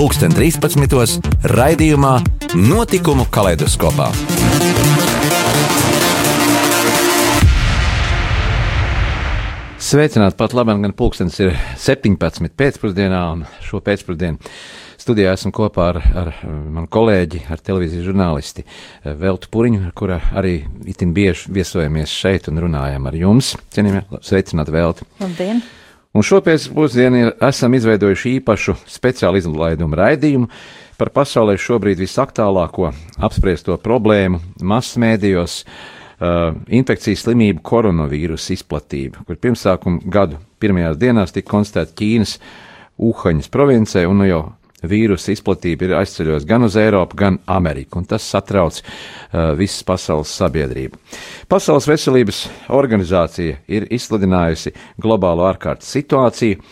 pulksten 13. raidījumā Notikumu kaleidoskopā. Sveicināti pat labi, gan pulkstenis ir 17. pēcpusdienā, un šo pēcpusdienu studijā esmu kopā ar, ar manu kolēģi, ar televīzijas žurnālisti Veltu Puriņu, ar kura arī itin bieži viesojamies šeit un runājam ar jums. Cienījamie, sveicināti Velti! Labdien! Un šopēcpusdienā esam izveidojuši īpašu speciālu izlaidumu raidījumu par pasaulē šobrīd visaktuālāko apspriesto problēmu masmēdījos. Uh, infekcijas slimību koronavīrusa izplatība, kur pirmsākuma gadu pirmajās dienās tika konstatēta Ķīnas Uhaņas provincē, un nu jau vīrusa izplatība ir aizceļojusi gan uz Eiropu, gan Ameriku, un tas satrauc uh, visas pasaules sabiedrību. Pasaules veselības organizācija ir izsludinājusi globālo ārkārtas situāciju.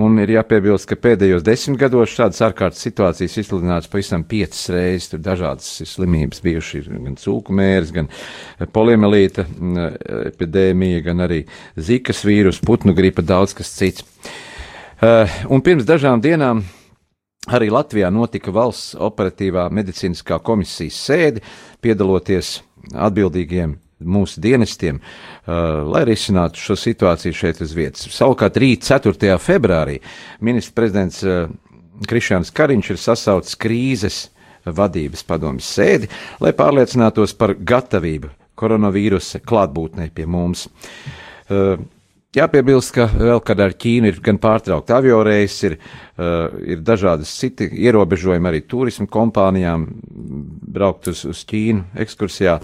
Un ir jāpiebilst, ka pēdējos desmit gados šādas ārkārtas situācijas izsludināts pavisam piecas reizes. Tur dažādas slimības bijušas, gan cūku mērs, gan poliomelīta epidēmija, gan arī zikas vīrus, putnu gripa, daudz kas cits. Uh, un pirms dažām dienām Arī Latvijā notika valsts operatīvā medicīniskā komisijas sēde, piedaloties atbildīgiem mūsu dienestiem, uh, lai risinātu šo situāciju šeit uz vietas. Savukārt rīt 4. februārī ministrs prezidents uh, Krišāns Kariņš ir sasaucis krīzes vadības padomjas sēdi, lai pārliecinātos par gatavību koronavīrusa klātbūtnē pie mums. Uh, Jāpiebilst, ka vēl kad ar Ķīnu ir gan pārtraukta avioreis, ir, uh, ir dažādas citi ierobežojumi arī turismu kompānijām braukt uz, uz Ķīnu ekskursijā.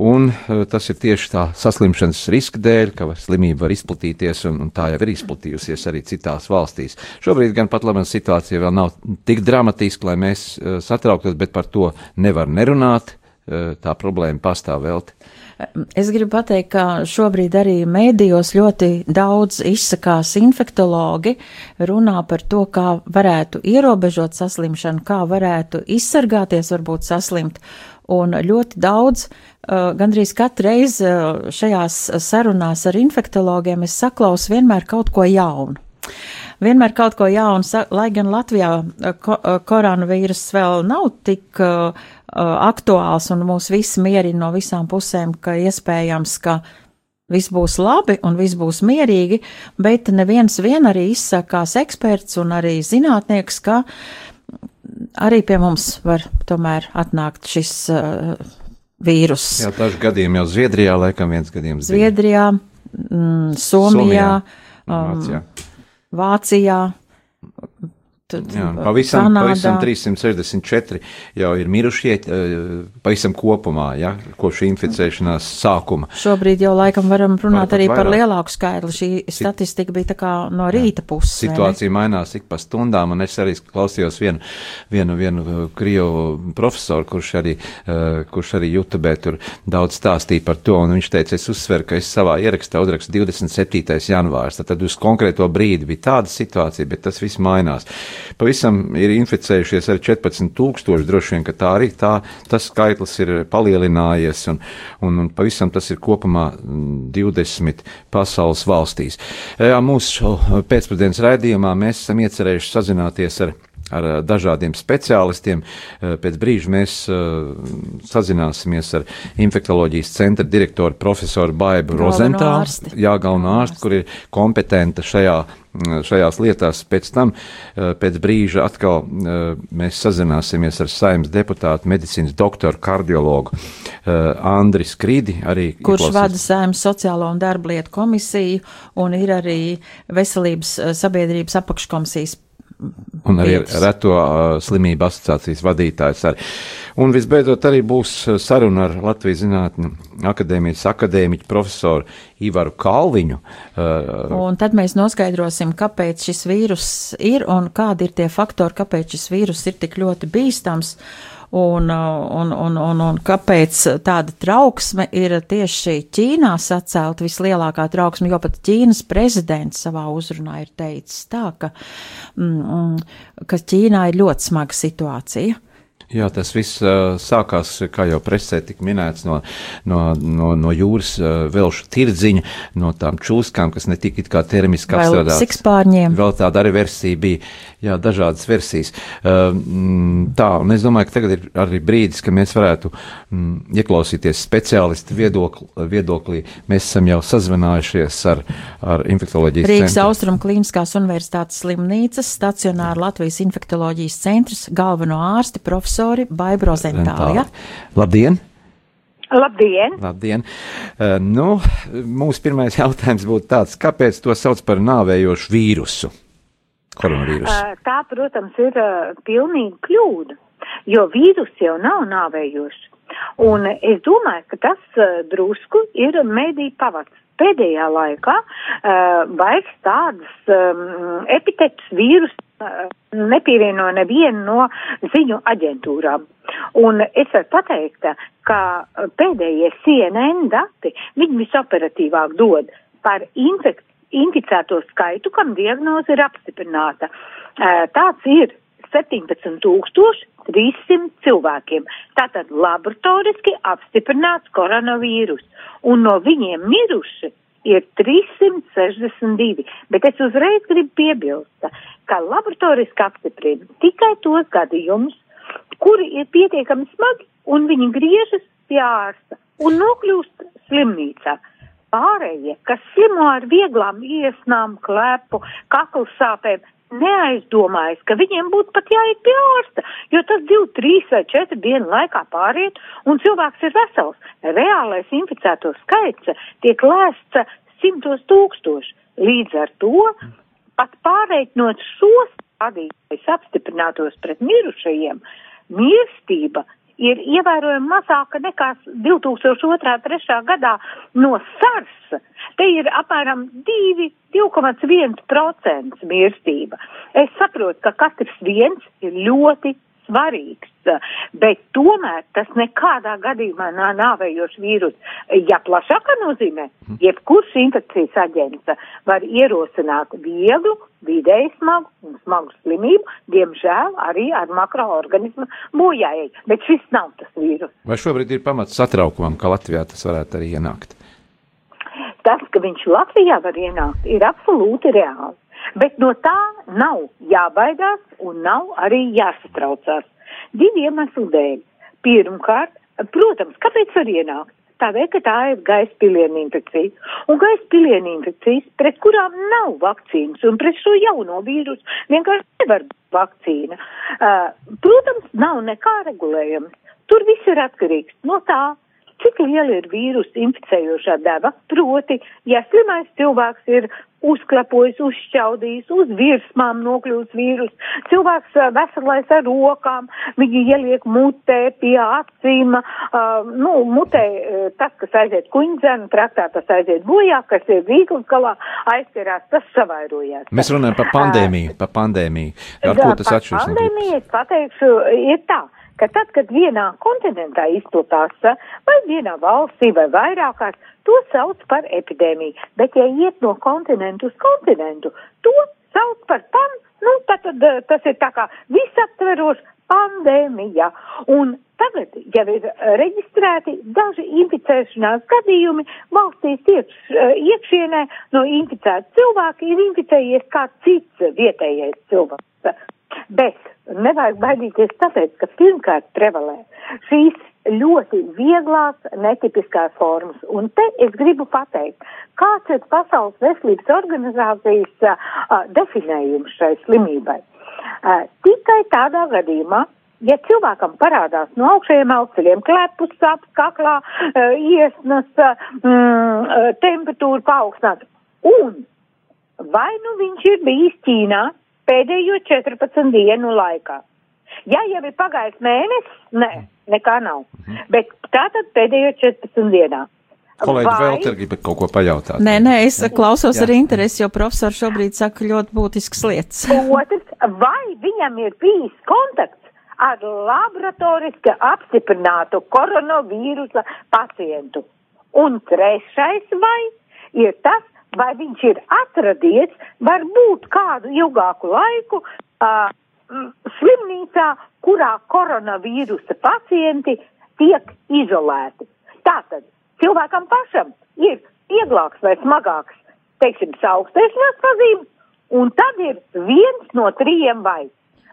Un uh, tas ir tieši tā saslimšanas riska dēļ, ka slimība var izplatīties, un, un tā jau ir izplatījusies arī citās valstīs. Šobrīd gan pat labi situācija vēl nav tik dramatiska, lai mēs uh, satrauktos, bet par to nevar nerunāt. Uh, tā problēma pastāv vēl. Es gribu pateikt, ka šobrīd arī mēdījos ļoti daudz izsakās infektologi, runā par to, kā varētu ierobežot saslimšanu, kā varētu izsargāties, varbūt saslimt. Un ļoti daudz, gandrīz katru reizi šajās sarunās ar infektologiem es saklausu vienmēr kaut ko jaunu vienmēr kaut ko jaunu, lai gan Latvijā koronavīrus vēl nav tik uh, aktuāls un mūs visi mierina no visām pusēm, ka iespējams, ka viss būs labi un viss būs mierīgi, bet neviens vien arī izsakās eksperts un arī zinātnieks, ka arī pie mums var tomēr atnākt šis uh, vīrus. Jā, daži gadījumi jau Zviedrijā, laikam viens gadījums. Zviedrijā, mm, Somijā, Somijā um, Vācijā. Vācijā Tad, Jā, pavisam, Kanādā. pavisam 364 jau ir mirušie, pavisam kopumā, ja, kopš inficēšanās sākuma. Šobrīd jau laikam varam runāt Var, arī vairāk. par lielāku skaitli. Šī statistika bija tā kā no rīta puses. Situācija mainās ik pa stundām, un es arī klausījos vienu, vienu, vienu Krievu profesoru, kurš arī, kurš arī YouTube tur daudz stāstīja par to, un viņš teica, es uzsveru, ka es savā ierakstā uzrakstu 27. janvārs, tad uz konkrēto brīdi bija tāda situācija, bet tas viss mainās. Pavisam ir inficējušies ar 14,000. Droši vien, ka tā arī tā, tas skaitlis ir palielinājies, un, un, un pavisam tas ir kopumā 20 pasaules valstīs. Mūsu pēcpusdienas raidījumā mēs esam iecerējuši sazināties ar ar dažādiem speciālistiem. Pēc brīža mēs sazināsimies ar infektuoloģijas centra direktoru profesoru Baibu Rozentālu, jā, galvenā ārstu, kur ir kompetenta šajā šajās lietās. Pēc tam, eh, pēc brīža, atkal eh, mēs sazināsimies ar saimnes deputātu, medicīnas doktoru, kardiologu eh, Andris Krīdi. Kurš ieklausīs. vada saimnes sociālo un darba lietu komisiju un ir arī veselības sabiedrības apakškomisijas Un arī reto uh, slimību asociācijas vadītājs. Arī. Un visbeidzot arī būs saruna ar Latvijas Zinātņu akadēmijas akadēmiķu profesoru Ivaru Kalviņu. Uh, un tad mēs noskaidrosim, kāpēc šis vīrus ir un kādi ir tie faktori, kāpēc šis vīrus ir tik ļoti bīstams. Un, un, un, un, un kāpēc tāda trauksme ir tieši Ķīnā sacelt vislielākā trauksme, jo pat Ķīnas prezidents savā uzrunā ir teicis tā, ka, mm, ka Ķīnā ir ļoti smaga situācija. Jā, tas viss uh, sākās, kā jau presē tika minēts, no, no, no, no jūras uh, velšu tirdziņa, no tām čūskām, kas ne tik kā termiski apstrādātas. Sikspārņiem. Vēl tāda arī versija bija, jā, dažādas versijas. Uh, tā, un es domāju, ka tagad ir arī brīdis, ka mēs varētu mm, ieklausīties speciālistu viedokli, viedoklī. Mēs esam jau sazvanājušies ar, ar infektoloģijas Rīgas Austrum Kliniskās universitātes slimnīcas, stacionāru Latvijas infektoloģijas centrs, galveno ārsti profesoru profesori Baibro Zentālija. Labdien! Labdien! Labdien. Uh, nu, mūsu pirmais jautājums būtu tāds, kāpēc to sauc par nāvējošu vīrusu? Koronavīrusu. Uh, tā, protams, ir uh, pilnīgi kļūda, jo vīrus jau nav nāvējošs. Un es domāju, ka tas uh, drusku ir mediju pavads. Pēdējā laikā uh, vairs tādas um, epitetus vīrus uh, nepievieno nevienu no ziņu aģentūrām. Un es varu pateikt, ka pēdējie CNN dati viņi visoperatīvāk dod par infekciju inficēto skaitu, kam diagnoze ir apstiprināta. Tāds ir 17,300 cilvēkiem. Tātad laboratoriski apstiprināts koronavīrus, un no viņiem miruši ir 362, bet es uzreiz gribu piebilst, ka laboratoriski apstiprina tikai tos gadījumus, kuri ir pietiekami smagi un viņi griežas pie ārsta un nokļūst slimnīcā. Pārējie, kas slimo ar vieglām iesnām, klepu, kaklu sāpēm, neaizdomājas, ka viņiem būtu pat jāiet pie ārsta, jo tas 2, 3 vai 4 dienu laikā pāriet un cilvēks ir vesels. Reālais inficēto skaits tiek lēsts simtos tūkstoši. Līdz ar to pat pārreikinot šos rādītājus apstiprinātos pret mirušajiem, mirstība ir ievērojami mazāka nekā 2002.3. gadā no SARS. Te ir apmēram 2,1% mirstība. Es saprotu, ka katrs viens ir ļoti svarīgs, bet tomēr tas nekādā gadījumā nav nāvējošs vīrus. Ja plašākā nozīmē, jebkurš infekcijas aģents var ierosināt vieglu, vidēji smagu un smagu slimību, diemžēl arī ar makroorganismu bojājai, bet šis nav tas vīrus. Vai šobrīd ir pamats satraukumam, ka Latvijā tas varētu arī ienākt? Tas, ka viņš Latvijā var ienākt, ir absolūti reāli. Bet no tā nav jābaidās un nav arī jāsatraucās. Divi iemesli dēļ. Pirmkārt, protams, kāpēc var ienākt? Tādēļ, ka tā ir gaisa pilienu infekcija. Un gaisa pilienu infekcijas, pret kurām nav vakcīnas, un pret šo jauno vīrusu vienkārši nevar būt vakcīna. Uh, protams, nav nekā regulējama. Tur viss ir atkarīgs no tā, cik liela ir vīrusu inficējošā deva, proti, ja slimais cilvēks ir uzklapojis, uzšķaudījis, uz virsmām nokļūst vīrus, cilvēks veselais ar rokām, viņi ieliek mutē pie acīm, uh, nu, mutē tas, kas aiziet kuņdzēnu, traktā tas aiziet bojā, kas ir vīglas galā, aizķerās, tas savairojās. Mēs runājam par pandēmiju, par pandēmiju. Ar ko tas atšķiras? Pandēmija, es pateikšu, ir tā ka tad, kad vienā kontinentā izplatās vai vienā valstī vai vairākās, to sauc par epidēmiju. Bet, ja iet no kontinentu uz kontinentu, to sauc par pan, nu, tad, tad tas ir tā kā visaptverošs pandēmija. Un tagad jau ir reģistrēti daži inficēšanās gadījumi valstīs iekš, iekšienē no inficēta cilvēka ir inficējies kā cits vietējais cilvēks. Bet nevajag baidīties tāpēc, ka pirmkārt prevalē šīs ļoti vieglās, netipiskās formas. Un te es gribu pateikt, kāds ir Pasaules veselības organizācijas uh, definējums šai slimībai. Uh, tikai tādā gadījumā, ja cilvēkam parādās no augšējiem auceļiem klepus, sāpes kaklā, iesnas, uh, temperatūra paaugstināt, un vai nu viņš ir bijis Ķīnā, pēdējo 14 dienu laikā. Ja jau ir pagājis mēnesis, nē, nekā nav. Mhm. Bet tātad pēdējo 14 dienā. Kolēģi vai... vēl te grib kaut ko pajautāt. Nē, nē, es klausos Jā. ar interesi, jo profesors šobrīd saka ļoti būtiskas lietas. Otrs, vai viņam ir bijis kontakts ar laboratoriski apstiprinātu koronavīrusa pacientu. Un trešais vai ir tas, vai viņš ir atradies, varbūt kādu ilgāku laiku uh, slimnīcā, kurā koronavīrusa pacienti tiek izolēti. Tātad cilvēkam pašam ir vieglāks vai smagāks, teiksim, augstēšanās pazīmes, un tad ir viens no trījiem vai.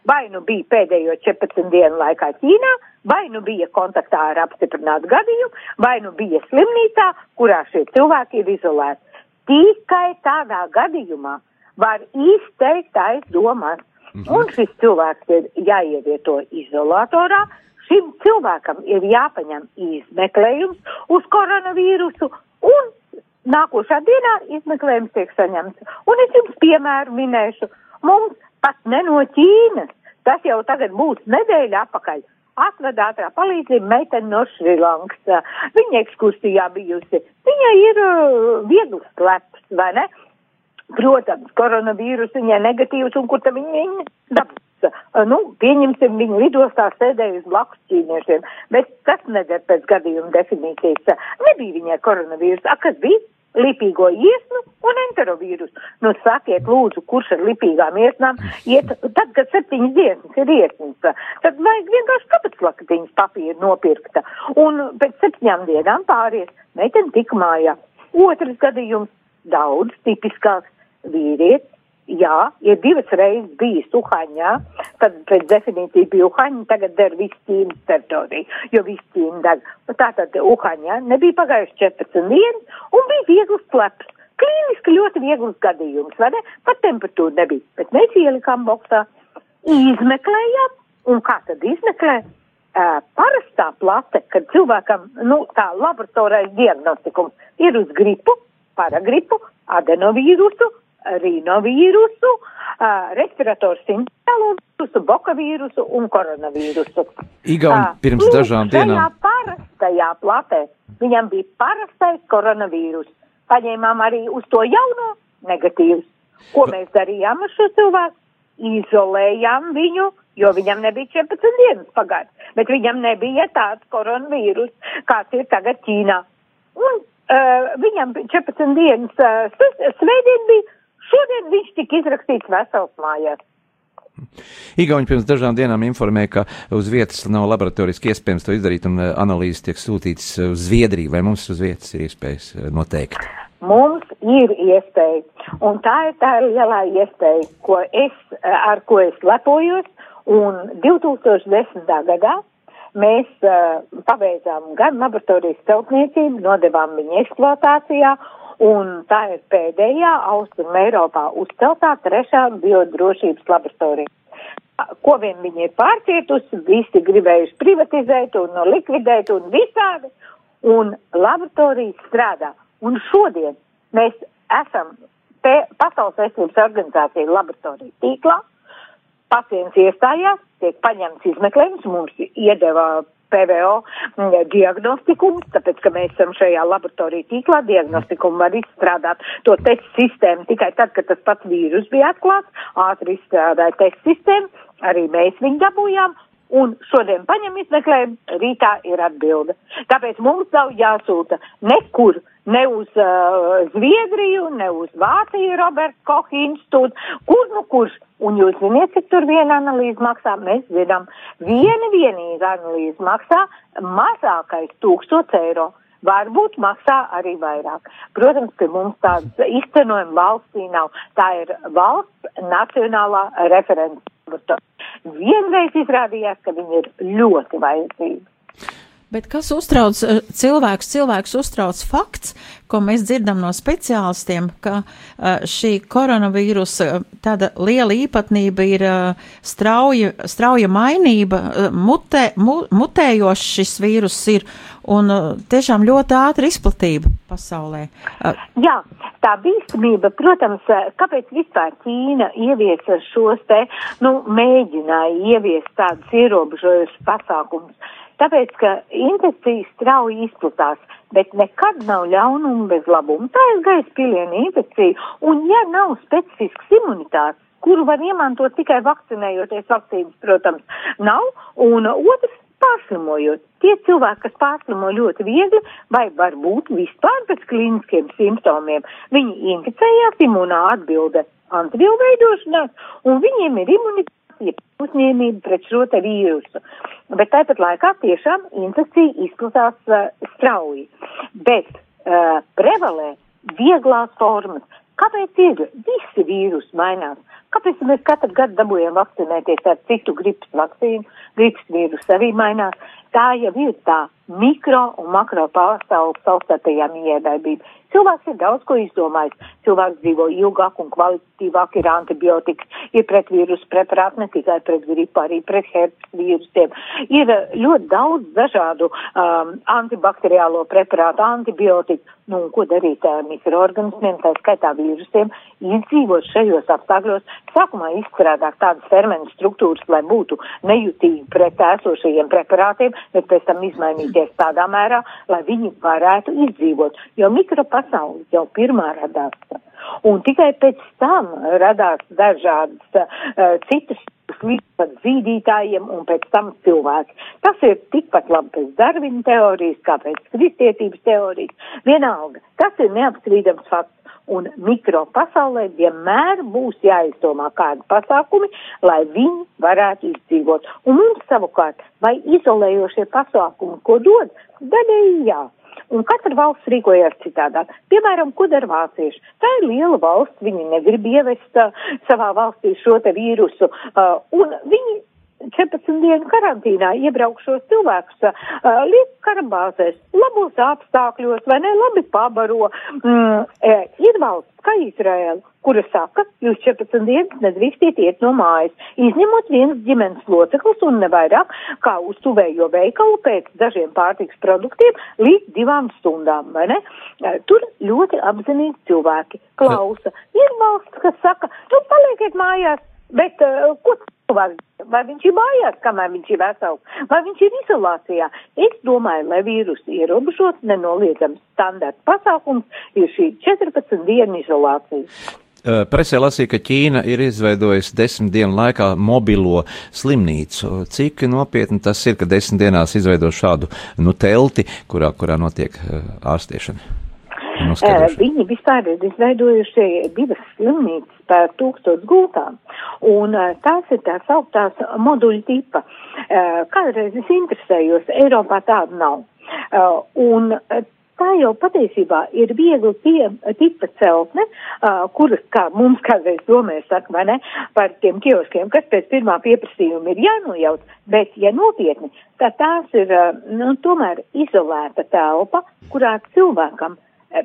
Vai nu bija pēdējo 14 dienu laikā Ķīnā, vai nu bija kontaktā ar apstiprinātu gadījumu, vai nu bija slimnīcā, kurā šie cilvēki ir izolēti. Tikai tādā gadījumā var izteikt aizdomas. Mhm. Un šis cilvēks ir jāievieto izolatorā, šim cilvēkam ir jāpaņem izmeklējums uz koronavīrusu un nākošā dienā izmeklējums tiek saņemts. Un es jums piemēru minēšu, mums pat ne no Ķīnas, tas jau tagad būs nedēļa apakaļ. Atveda ātrā palīdzība meitene no Šrilankas. Viņa ekskursijā bijusi. Viņa ir uh, viegls kleps, vai ne? Protams, koronavīrus viņai negatīvs, un kur tad viņa, dabūs? Uh, nu, pieņemsim, viņa lidostā sēdējusi blakus ķīniešiem, bet tas neder pēc gadījuma definīcijas. Nebija viņai koronavīrus. A, kas bija? Lipīgo iesnu un enterovīrusu. Nu, sakiet, lūdzu, kurš ar lipīgām iesnām iet, tad, kad septiņas dienas ir iesnas, tad vajag vienkārši kapatslakatiņas papīra nopirkta. Un pēc septiņām dienām pāries, meitene tik mājā. Otrs gadījums, daudz tipiskāks, vīrietis jā, ir divas reizes bijis Uhaņā, tad pēc definīcija bija Uhaņa, tagad der viss Ķīnas teritorija, jo viss Ķīna deg. Tātad Uhaņā nebija pagājuši 14 dienas un bija viegls kleps. Klīniski ļoti viegls gadījums, vai ne? Pat temperatūra nebija, bet mēs ielikām boksā, izmeklējām, un kā tad izmeklē? Uh, parastā plate, kad cilvēkam, nu, tā laboratorais diagnostikums ir uz gripu, paragripu, adenovīrusu, rīnovīrusu, uh, respiratoru sincēlu vīrusu, boka vīrusu un koronavīrusu. Igauni uh, pirms lūk, dažām dienām. Tajā parastajā platē viņam bija parastais koronavīrus. Paņēmām arī uz to jauno negatīvus. Ko mēs darījām ar šo cilvēku? Izolējām viņu, jo viņam nebija 14 dienas pagājis, bet viņam nebija tāds koronavīrus, kāds ir tagad Ķīnā. Un uh, viņam 14 dienas uh, svētdien bija Šodien viņš tika izrakstīts vesels mājās. Igauni pirms dažām dienām informēja, ka uz vietas nav laboratoriski iespējams to izdarīt un eh, analīzes tiek sūtītas uz Zviedriju. Vai mums uz vietas ir iespējas eh, noteikt? Mums ir iespēja, un tā ir tā lielā iespēja, ko es, eh, ar ko es lepojos, un 2010. gadā mēs uh, pabeidzām gan laboratorijas celtniecību, nodevām viņu eksploatācijā, Un tā ir pēdējā Austrum Eiropā uzceltā trešā biodrošības laboratorija. Ko vien viņi ir pārcietusi, visi gribējuši privatizēt un likvidēt un visādi, un laboratorijas strādā. Un šodien mēs esam Pasaules veselības organizācija laboratorija tīklā, pacients iestājās, tiek paņemts izmeklējums, mums iedeva PVO mm, diagnostikums, tāpēc, ka mēs esam šajā laboratorija tīklā, diagnostikumu var izstrādāt to testu sistēmu. Tikai tad, kad tas pats vīrus bija atklāts, ātri izstrādāja testu sistēmu, arī mēs viņu dabūjām, un šodien paņem izmeklējumu, rītā ir atbilde. Tāpēc mums nav jāsūta nekur, ne uz uh, Zviedriju, ne uz Vāciju, Roberts Koch institūts, kur nu kurš. Un jūs ziniet, cik tur viena analīze maksā? Mēs zinām, viena vienīga analīze maksā mazākais tūkstots eiro. Varbūt maksā arī vairāk. Protams, ka mums tādas izcenojuma valstī nav. Tā ir valsts nacionālā referents vienreiz izrādījās, ka viņi ir ļoti vajadzīgi. Bet kas uztrauc eh, cilvēks? Cilvēks uztrauc fakts, ko mēs dzirdam no speciālistiem, ka uh, šī koronavīrusa uh, tāda liela īpatnība ir strauja, strauja mainība, mutē, mu, mutējošs šis vīrus ir un tiešām ļoti ātri izplatība pasaulē. Jā, tā bīstamība, protams, kāpēc vispār Ķīna ieviesa šos te, nu, mēģināja ieviest tādus ierobežojušus pasākumus Tāpēc, ka infekcija strauji izplatās, bet nekad nav ļaunuma bez labuma. Tā ir gaisa piliena infekcija, un ja nav specifisks imunitātes, kuru var iemantot tikai vakcinējoties, vakcīnas, protams, nav, un otrs pārslimojot. Tie cilvēki, kas pārslimo ļoti viegli, vai varbūt vispār pēc klīniskiem simptomiem, viņi inficējās, imunā atbilde antivielu veidošanās, un viņiem ir imunitāte uzņēmība pret šo te vīrusu. Bet tāpat laikā tiešām infekcija izplatās uh, strauji. Bet uh, prevalē vieglās formas. Kāpēc ir? Visi vīrusi mainās. Kāpēc mēs katru gadu dabūjam vakcinēties ar citu gripas vakcīnu? Gripas vīrusu arī mainās. Tā jau ir tā mikro un makro pasaules savstarpējā miedarbība. Cilvēks ir daudz ko izdomājis. Cilvēks dzīvo ilgāk un kvalitatīvāk, ir antibiotikas, ir pretvīrusu preparāti, ne tikai pret gripu, arī pret herpes vīrusiem. Ir ļoti daudz dažādu um, antibakteriālo preparātu, antibiotiku. Nu, ko darīt ar mikroorganismiem, tā skaitā vīrusiem, izdzīvot šajos apstākļos, sākumā izstrādāt tādas fermentu struktūras, lai būtu nejutīgi pret esošajiem preparātiem, bet pēc tam izmainīties tādā mērā, lai viņi varētu izdzīvot. Jo mikropasaules jau pirmā radās. Un tikai pēc tam radās dažādas uh, citas līdz pat zīdītājiem un pēc tam cilvēki. Tas ir tikpat labi pēc Darvina teorijas, kā pēc kristietības teorijas. Vienalga, tas ir neapstrīdams fakts. Un mikro pasaulē vienmēr būs jāizdomā kādi pasākumi, lai viņi varētu izdzīvot. Un mums savukārt, vai izolējošie pasākumi, ko dod, daļēji jā. Un katra valsts rīkojās citādāk. Piemēram, ko dara vācieši? Tā ir liela valsts, viņi negrib ievest uh, savā valstī šo te vīrusu, uh, un viņi 14 dienu karantīnā iebraukšos cilvēkus uh, liek karabāzēs, labos apstākļos, vai ne, labi pabaro. Mm, e, ir valsts kā Izraēla, kura saka, jūs 14 dienas nedrīkstiet iet no mājas, izņemot viens ģimenes loceklis un nevairāk kā uz tuvējo veikalu pēc dažiem pārtiks produktiem līdz divām stundām, vai ne? Tur ļoti apzinīgi cilvēki klausa. Ir valsts, kas saka, nu palieciet mājās, bet uh, ko cilvēks, vai viņš ir mājās, kamēr viņš ir vesels, vai viņš ir izolācijā. Es domāju, lai vīrusu ierobežot, nenoliedzams standarts pasākums ir šī 14 dienu izolācija. Presē lasīja, ka Ķīna ir izveidojusi desmit dienu laikā mobilo slimnīcu. Cik nopietni tas ir, ka desmit dienās izveido šādu nu, telti, kurā, kurā notiek ārstēšana? Uh, viņi vispār ir izveidojuši divas slimnīcas par tūkstots gultām, un uh, tās ir tās augtās moduļu tipa. Uh, kādreiz es interesējos, Eiropā tāda nav. Un tā jau patiesībā ir viegli tie tipa celtne, uh, kuras, kā mums kādreiz domēs, saka, vai ne, par tiem kioskiem, kas pēc pirmā pieprasījuma ir jānojauc, bet, ja nopietni, tad tās ir, uh, nu, tomēr izolēta telpa, kurā cilvēkam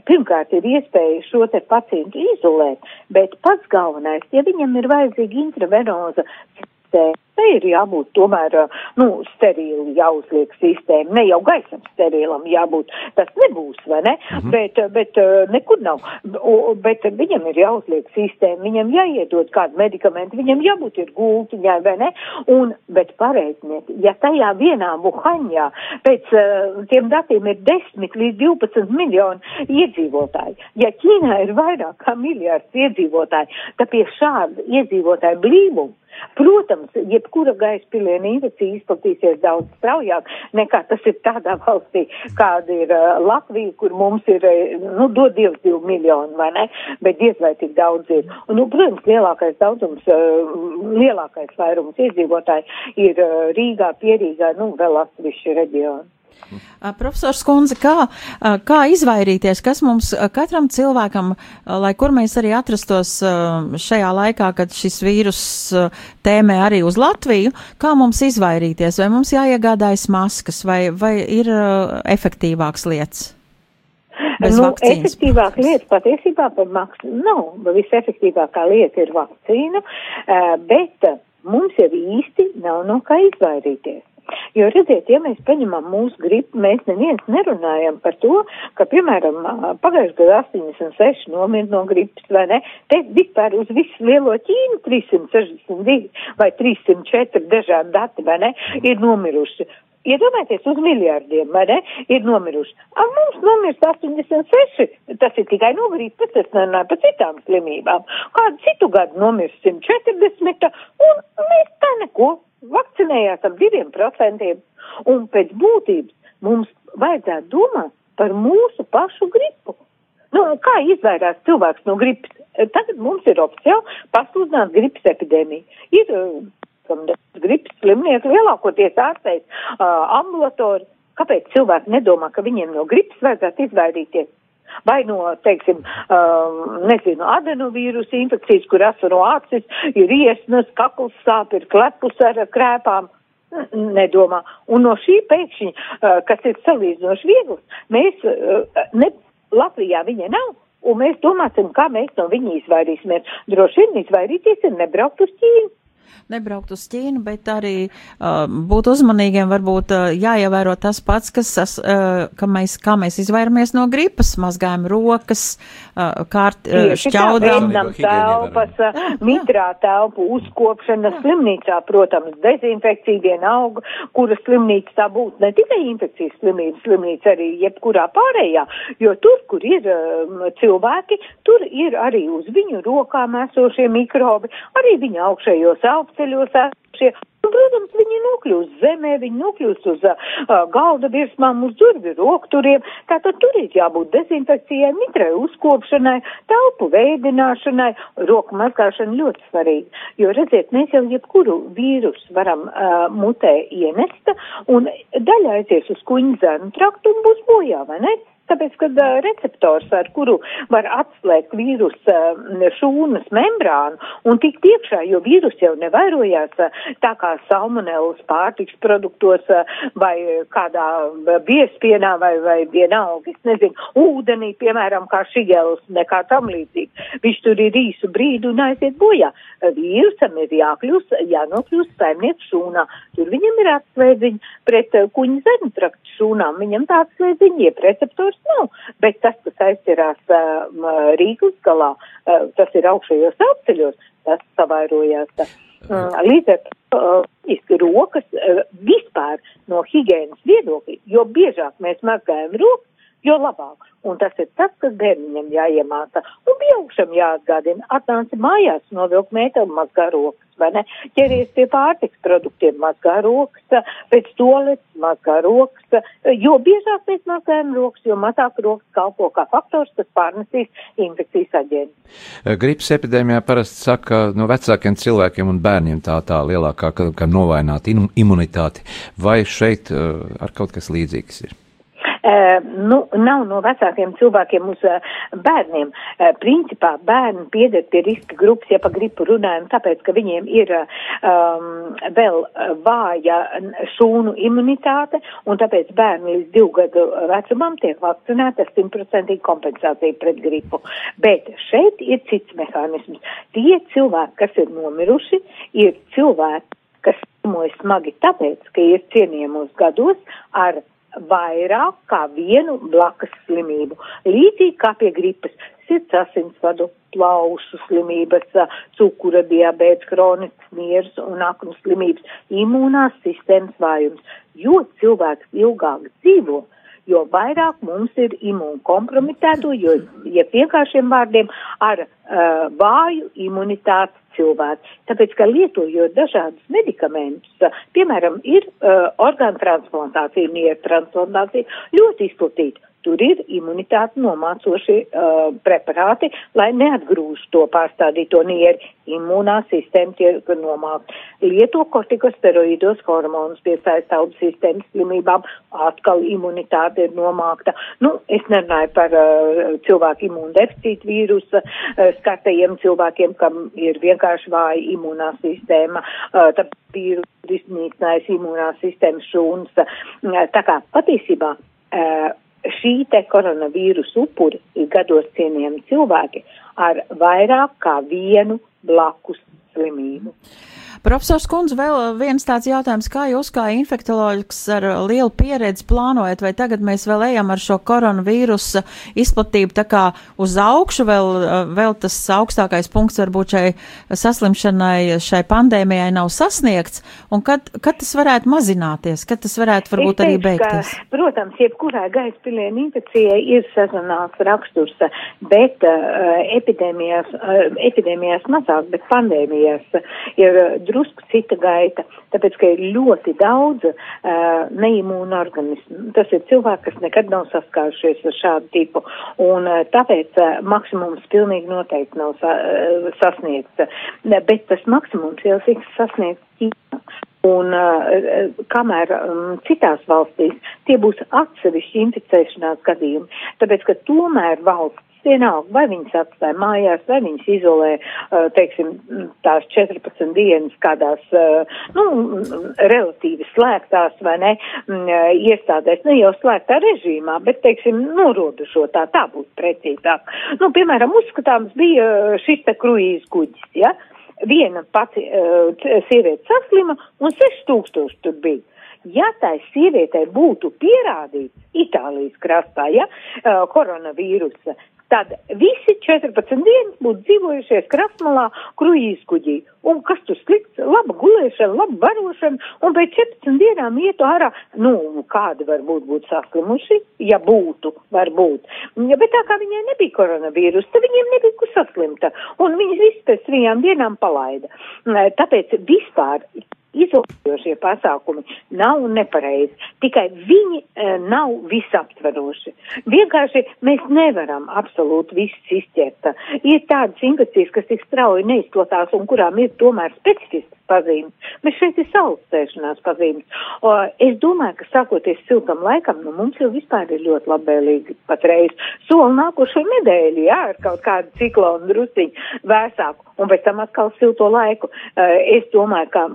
pirmkārt ir iespēja šo te pacientu izolēt, bet pats galvenais, ja viņam ir vajadzīga intravenoza sistēma, te ir jābūt tomēr, nu, sterīli jāuzliek sistēma, ne jau gaisam sterīlam jābūt, tas nebūs, vai ne, mhm. -huh. bet, bet nekur nav, o, bet viņam ir jāuzliek sistēma, viņam jāiedod kādu medikamentu, viņam jābūt ir gultiņai, vai ne, un, bet pareizniet, ja tajā vienā Wuhanjā pēc uh, tiem datiem ir 10 līdz 12 miljoni iedzīvotāji, ja Ķīnā ir vairāk kā miljārds iedzīvotāji, tad pie šāda iedzīvotāju blīvuma Protams, jebkura gaisa piliena infekcija izplatīsies daudz straujāk nekā tas ir tādā valstī, kāda ir uh, Latvija, kur mums ir, nu, dod Dievs divu miljonu, vai ne, bet diez vai tik daudz ir. Un, nu, protams, lielākais daudzums, uh, lielākais vairums iedzīvotāji ir uh, Rīgā, Pierīgā, nu, vēl atsevišķi reģioni. Profesors Kunze, kā, kā izvairīties, kas mums katram cilvēkam, lai kur mēs arī atrastos šajā laikā, kad šis vīrus tēmē arī uz Latviju, kā mums izvairīties, vai mums jāiegādājas maskas, vai, vai ir efektīvāks lietas? Bez nu, vakcīnas. efektīvāka lieta patiesībā par maksu nav, visefektīvākā lieta ir vakcīna, bet mums jau īsti nav no kā izvairīties. Jo, redziet, ja mēs paņemam mūsu gripu, mēs neviens nerunājam par to, ka, piemēram, pagājušajā gadā 86 nomira no gripas, vai ne? Te vispār uz visu lielo Ķīnu 362 vai 304 dažādi dati, vai ne, ir nomiruši. iedomājieties, uz miljardiem, vai ne, ir nomiruši. A, mums nomirst 86, tas ir tikai no gripas, es nerunāju par citām slimībām. Kādu citu gadu nomirst 140, un mēs tā neko vakcinējās ar diviem procentiem. Un pēc būtības mums vajadzētu domāt par mūsu pašu gripu. Nu, kā izvairās cilvēks no gripas? Tagad mums ir oficiāli pasludināta gripas epidēmija. Ir gripas slimnieki lielākoties ārstēs uh, ambulatori. Kāpēc cilvēki nedomā, ka viņiem no gripas vajadzētu izvairīties? Vai no, teiksim, uh, nezinu, adenovīrusa infekcijas, kur asaro acis, ir iesnas, kakls sāp, ir klepus ar krēpām nedomā. Un no šī pēkšņi, uh, kas ir salīdzinoši viegls, mēs, uh, ne, Latvijā viņa nav, un mēs domāsim, kā mēs no viņa izvairīsimies. Droši vien izvairīties ir nebraukt uz Ķīnu nebraukt uz Ķīnu, bet arī uh, būt uzmanīgiem, varbūt uh, jāievēro tas pats, kas, uh, ka mēs, kā mēs izvairamies no gripas, mazgājam rokas, uh, kārt, uh, šķaudām. telpas, mitrā telpu, uzkopšana slimnīcā, protams, dezinfekcija vienalga, kura slimnīca tā būtu, ne tikai infekcijas slimnīca, slimnīca arī jebkurā pārējā, jo tur, kur ir uh, cilvēki, tur ir arī uz viņu rokām esošie mikrobi, arī viņa augšējos elpas ceļos esošie. Un, protams, viņi nokļūst zemē, viņi nokļūst uz uh, galda virsmām, uz durvju rokturiem. Tātad tur ir jābūt dezinfekcijai, mitrai uzkopšanai, telpu veidināšanai, roku mazgāšana ļoti svarīga. Jo, redziet, mēs jau jebkuru vīrusu varam uh, mutē ienest, un daļa aizies uz kuņu zēnu traktu un būs bojā, vai ne? Tāpēc, kad uh, receptors, ar kuru var atslēgt vīrusu uh, šūnas membrānu un tikt iekšā, jo vīrus jau nevairojās uh, tā kā salmonellas pārtiks produktos vai kādā biespienā vai, vai vienalga, es nezinu, ūdenī, piemēram, kā šigels, nekā tam līdzīgi. Viņš tur ir īsu brīdi un aiziet bojā. Vīrusam ir jākļūst, jānokļūst saimnieku šūnā. Tur viņam ir atslēdziņi pret kuņu zemu traktu šūnām. Viņam tāds slēdziņi, jeb receptors vairs nav, bet tas, kas aizķerās uh, Rīgas galā, uh, tas ir augšējos apceļos, tas savairojās. Uh, līdz ar to uh, rokas uh, vispār no higienas viedokļa, jo biežāk mēs mazgājam rokas, jo labāk. Un tas ir tas, kas bērniņam jāiemāca. Un pieaugšam jāatgādina, atnāca mājās, novilk mēteli mazgā rokas vai ne? Ķeries pie pārtiks produktiem, mazgā rokas, pēc toaletes mazgā rokas, jo biežāk mēs mazgājam rokas, jo mazāk rokas kalpo kā faktors, kas pārnesīs infekcijas aģentu. Gripas epidēmijā parasti saka, no vecākiem cilvēkiem un bērniem tā tā lielākā, ka, ka novaināt imunitāti. Vai šeit uh, ar kaut kas līdzīgs ir? Uh, nu, nav no vecākiem cilvēkiem uz uh, bērniem. Uh, principā bērni pieder pie riska grupas, ja pa gripu runājam, tāpēc, ka viņiem ir um, vēl vāja šūnu imunitāte, un tāpēc bērni līdz divu gadu vecumam tiek vakcinēti ar simtprocentīgi kompensāciju pret gripu. Bet šeit ir cits mehānisms. Tie cilvēki, kas ir nomiruši, ir cilvēki, kas slimoja smagi tāpēc, ka ir cienījamos gados ar vairāk kā vienu blakus slimību. Līdzīgi kā pie gripas, sirds asinsvadu, plaušu slimības, cukura diabēts, kronisks miers un aknu slimības, imūnās sistēmas vājums. Jo cilvēks ilgāk dzīvo, jo vairāk mums ir imūnu kompromitēto, jo, ja vienkāršiem vārdiem, ar uh, vāju imunitātes cilvēki. Tāpēc, ka lietojot dažādus medikamentus, piemēram, ir uh, orgānu transplantācija, nieru transplantācija ļoti izplatīta. Tur ir imunitāti nomācošie uh, preparāti, lai neatgrūž to pārstādīto nieri. Imūnā sistēma tiek nomākta. Lieto kortikosteroīdos hormonus piesaista audu sistēmas slimībām, atkal imunitāte ir nomākta. Nu, es nerunāju par uh, cilvēku imūndeficītu vīrusa uh, skartajiem cilvēkiem, kam ir vienkārši vāja imūnā sistēma, uh, vīrusu iznīcinājis imūnā sistēmas šūnas. Uh, tā kā patiesībā. Šī te koronavīrusa upuri ir gados cienījami cilvēki ar vairāk kā vienu blakus slimību. Profesors Kundze, vēl viens tāds jautājums, kā jūs kā infektoloģis ar lielu pieredzi plānojat, vai tagad mēs vēl ejam ar šo koronavīrusa izplatību tā kā uz augšu, vēl, vēl tas augstākais punkts varbūt šai saslimšanai, šai pandēmijai nav sasniegts, un kad, kad tas varētu mazināties, kad tas varētu varbūt teikšu, arī beigties? Ka, protams, jebkurai gaisa pilienu infekcijai ir sezonāls raksturs, bet uh, epidēmijās, uh, epidēmijās mazāk, bet pandēmijās ir drusku cita gaita, tāpēc, ka ir ļoti daudz uh, neimūnu organismu. Tas ir cilvēki, kas nekad nav saskārušies ar šādu tipu, un uh, tāpēc uh, maksimums pilnīgi noteikti nav sa, uh, sasniegts, uh, bet tas maksimums jau tiks sasniegts Ķīnā. Un uh, kamēr um, citās valstīs tie būs atsevišķi inficēšanās gadījumi, tāpēc, ka tomēr valsts vienalga, vai viņas atstāja mājās, vai viņas izolē, uh, teiksim, tās 14 dienas kādās, uh, nu, relatīvi slēgtās, vai ne, iestādēs, ne jau slēgtā režīmā, bet, teiksim, norobežotā, tā būtu precīzāk. Nu, piemēram, uzskatāms bija šis te kruīzes kuģis, ja? Viena pati uh, sieviete saslima un 6000 tur bija. Ja tai sievietei būtu pierādīts Itālijas krastā, ja, koronavīrusa, tad visi 14 dienas būtu dzīvojušies krasmalā kruīzkuģī. Un kas tur slikts? Laba gulēšana, laba barošana, un pēc 14 dienām ietu ārā, nu, kādi varbūt būtu saslimuši, ja būtu, varbūt. Ja, bet tā kā viņai nebija koronavīrus, tad viņiem nebija kur saslimta, un viņas viss pēc trijām dienām palaida. Tāpēc vispār izolējošie pasākumi nav nepareizi, tikai viņi e, nav visaptveroši. Vienkārši mēs nevaram absolūti visus izķert. Ir tādas infekcijas, kas tik strauji neizplatās un kurām ir tomēr specifiskas pazīmes. Bet šeit ir saulstēšanās pazīmes. O, es domāju, ka sākoties siltam laikam, nu mums jau vispār ir ļoti labēlīgi patreiz. Soli nākošo nedēļu, jā, ar kaut kādu ciklonu drusiņu vēsāku un pēc tam atkal silto laiku. Uh, es domāju, ka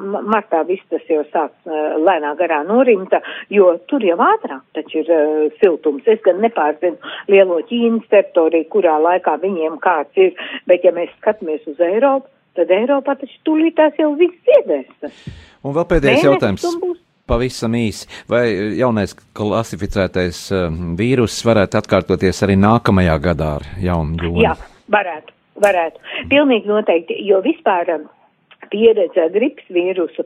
martā viss tas jau sāks uh, lēnā garā norimta, jo tur jau ātrāk taču ir uh, siltums. Es gan nepārzinu lielo Ķīnas teritoriju, kurā laikā viņiem kāds ir, bet ja mēs skatāmies uz Eiropu, tad Eiropā taču tūlītās jau viss iedēs. Un vēl pēdējais Mēnesis jautājums. Pavisam īsi, vai jaunais klasificētais uh, vīrus varētu atkārtoties arī nākamajā gadā ar jaunu jūnu? Jā, varētu varētu. Pilnīgi noteikti, jo vispār um, pieredze gripas vīrusu,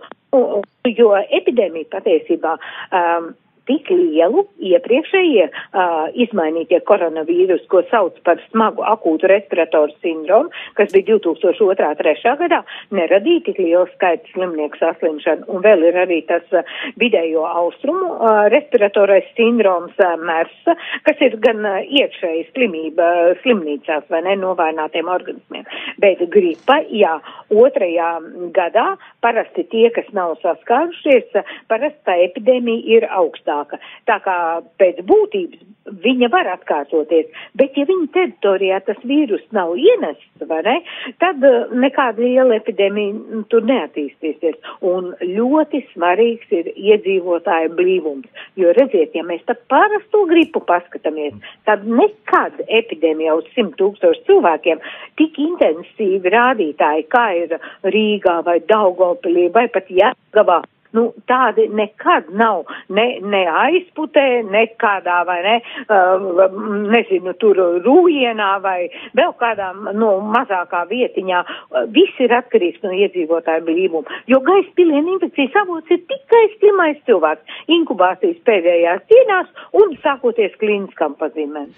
jo epidēmija patiesībā um, tik lielu iepriekšējie uh, izmainītie koronavīrus, ko sauc par smagu akūtu respiratoru sindromu, kas bija 2002-2003 gadā, neradīja tik lielu skaitu slimnieku saslimšanu. Un vēl ir arī tas uh, vidējo austrumu uh, respiratorais sindroms uh, MERS, kas ir gan uh, iekšēji slimība uh, slimnīcās vai ne novājinātiem organismiem. Bet gripa, jā, otrajā gadā parasti tie, kas nav saskārušies, parasti tā epidēmija ir augstā augstāka. Tā kā pēc būtības viņa var atkārtoties, bet ja viņa teritorijā tas vīrus nav ienests, vai ne, tad uh, nekāda liela epidēmija tur neattīstīsies. Un ļoti svarīgs ir iedzīvotāju blīvums, jo redziet, ja mēs tā parasto gripu paskatāmies, tad nekad epidēmija uz simt tūkstošu cilvēkiem tik intensīvi rādītāji, kā ir Rīgā vai Daugopilī vai pat Jāgavā nu, tādi nekad nav ne, ne aizputē, ne kādā vai ne, uh, nezinu, tur rūjienā vai vēl kādā, nu, mazākā vietiņā. Uh, viss ir atkarīgs no iedzīvotāju blīvuma, jo gaisa pilienu infekcijas avots ir tikai slimais cilvēks inkubācijas pēdējās dienās un sākoties klīniskam pazīmēm.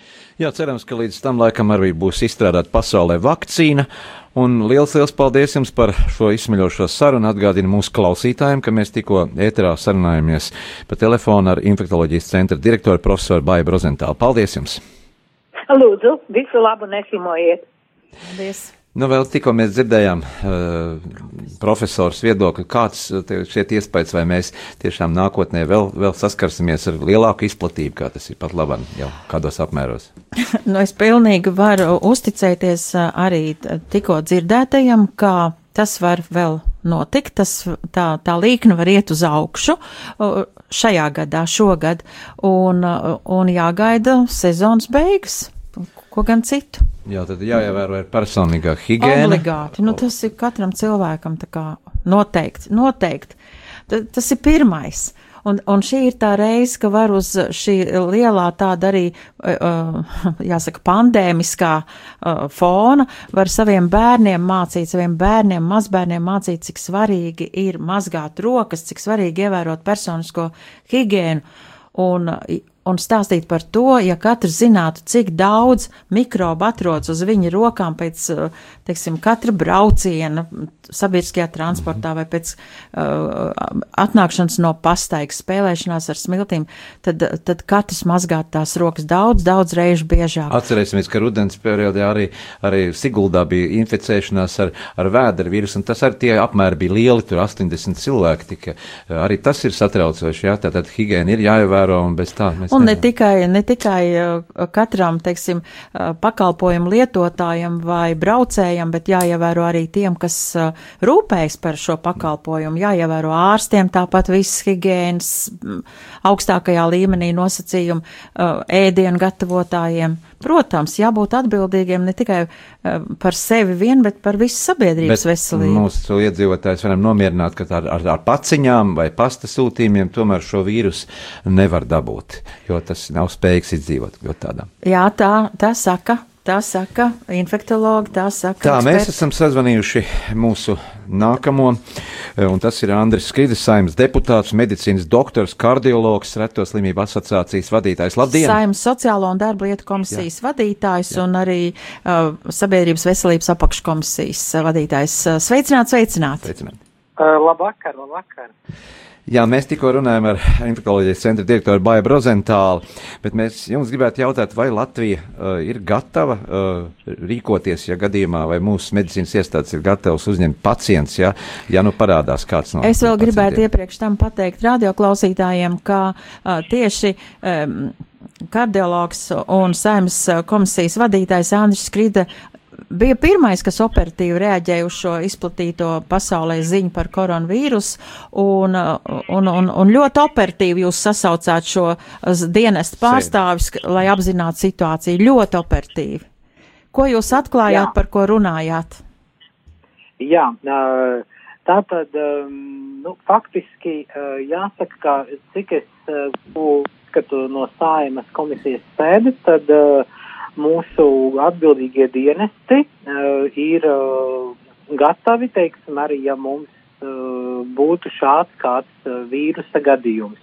Jā, cerams, ka līdz tam laikam arī būs izstrādāta pasaulē vakcīna. Un liels, liels paldies jums par šo izsmeļošo sarunu. Atgādinu mūsu klausītājiem, ka mēs tikko ēterā sarunājamies pa telefonu ar infektoloģijas centra direktoru profesoru Baibu Rozentālu. Paldies jums! Lūdzu, visu labu nesimojiet! Paldies! Nu, vēl tikko mēs dzirdējām uh, profesors viedokli, kāds tev šķiet iespējas, vai mēs tiešām nākotnē vēl, vēl saskarsimies ar lielāku izplatību, kā tas ir pat labam jau kādos apmēros. nu, es pilnīgi varu uzticēties arī tikko dzirdētajam, ka tas var vēl notikt, tas, tā, tā līkna var iet uz augšu šajā gadā, šogad, un, un jāgaida sezonas beigas, ko gan citu. Jā, tad jāievēro ir personīgā higiēna. Obligāti. Nu, tas ir katram cilvēkam tā kā noteikti. noteikti. T tas ir pirmais. Un, un šī ir tā reize, ka var uz šī lielā tāda arī, uh, jāsaka, pandēmiskā uh, fona, var saviem bērniem mācīt, saviem bērniem, mazbērniem mācīt, cik svarīgi ir mazgāt rokas, cik svarīgi ievērot personisko higiēnu. Un, un stāstīt par to, ja katrs zinātu, cik daudz mikrobu atrodas uz viņa rokām pēc, uh, teiksim, katra brauciena sabiedriskajā transportā vai pēc uh, atnākšanas no pastaigas, spēlēšanās ar smiltīm, tad, tad katrs mazgāt tās rokas daudz, daudz reižu biežāk. Atcerēsimies, ka rudens periodā arī, arī Siguldā bija inficēšanās ar, ar vēdera vīrusu, un tas arī tie apmēri bija lieli, tur 80 cilvēki tika. Arī tas ir satraucoši, jā, tātad higiēna ir jāievēro, un bez tā mēs Un ne tikai, ne tikai uh, katram, teiksim, uh, pakalpojumu lietotājam vai braucējam, bet jāievēro arī tiem, kas uh, rūpējas par šo pakalpojumu, jāievēro ārstiem tāpat viss higiēnas augstākajā līmenī nosacījumu, ēdienu gatavotājiem. Protams, jābūt atbildīgiem ne tikai par sevi vien, bet par visu sabiedrības bet veselību. Mūsu iedzīvotājs varam nomierināt, ka ar, ar, ar paciņām vai pasta sūtījumiem tomēr šo vīrusu nevar dabūt jo tas nav spējīgs izdzīvot. Jā, tā, tā saka. Tā saka infektologi, tā saka. Tā, eksperti. mēs esam sazvanījuši mūsu nākamo, un tas ir Andris Skridis, saimnes deputāts, medicīnas doktors, kardiologs, reto slimību asociācijas vadītājs. Labdien! Saimnes sociālo un darba lietu komisijas Jā. vadītājs Jā. un arī uh, sabiedrības veselības apakškomisijas vadītājs. Sveicināt, sveicināt! sveicināt. Uh, labvakar, labvakar! Jā, mēs tikko runājam ar infekcijas centra direktoru Bābu Rozentālu, bet mēs jums gribētu jautāt, vai Latvija uh, ir gatava uh, rīkoties, ja gadījumā, vai mūsu medicīnas iestādes ir gatavas uzņemt pacients, ja, ja nu parādās kāds no. Es vēl gribētu iepriekš tam pateikt radioklausītājiem, ka uh, tieši. Um, kardiologs un saimnes komisijas vadītājs Andris Skrida bija pirmais, kas operatīvi reaģēja uz šo izplatīto pasaulē ziņu par koronavīrusu, un, un, un, un ļoti operatīvi jūs sasaucāt šo dienestu pārstāvis, lai apzinātu situāciju. Ļoti operatīvi. Ko jūs atklājāt, Jā. par ko runājāt? Jā, tātad, nu, faktiski jāsaka, ka cik es skatu no saimas komisijas sēdes, tad uh, mūsu atbildīgie dienesti uh, ir uh, gatavi, teiksim, arī ja mums uh, būtu šāds kāds uh, vīrusa gadījums.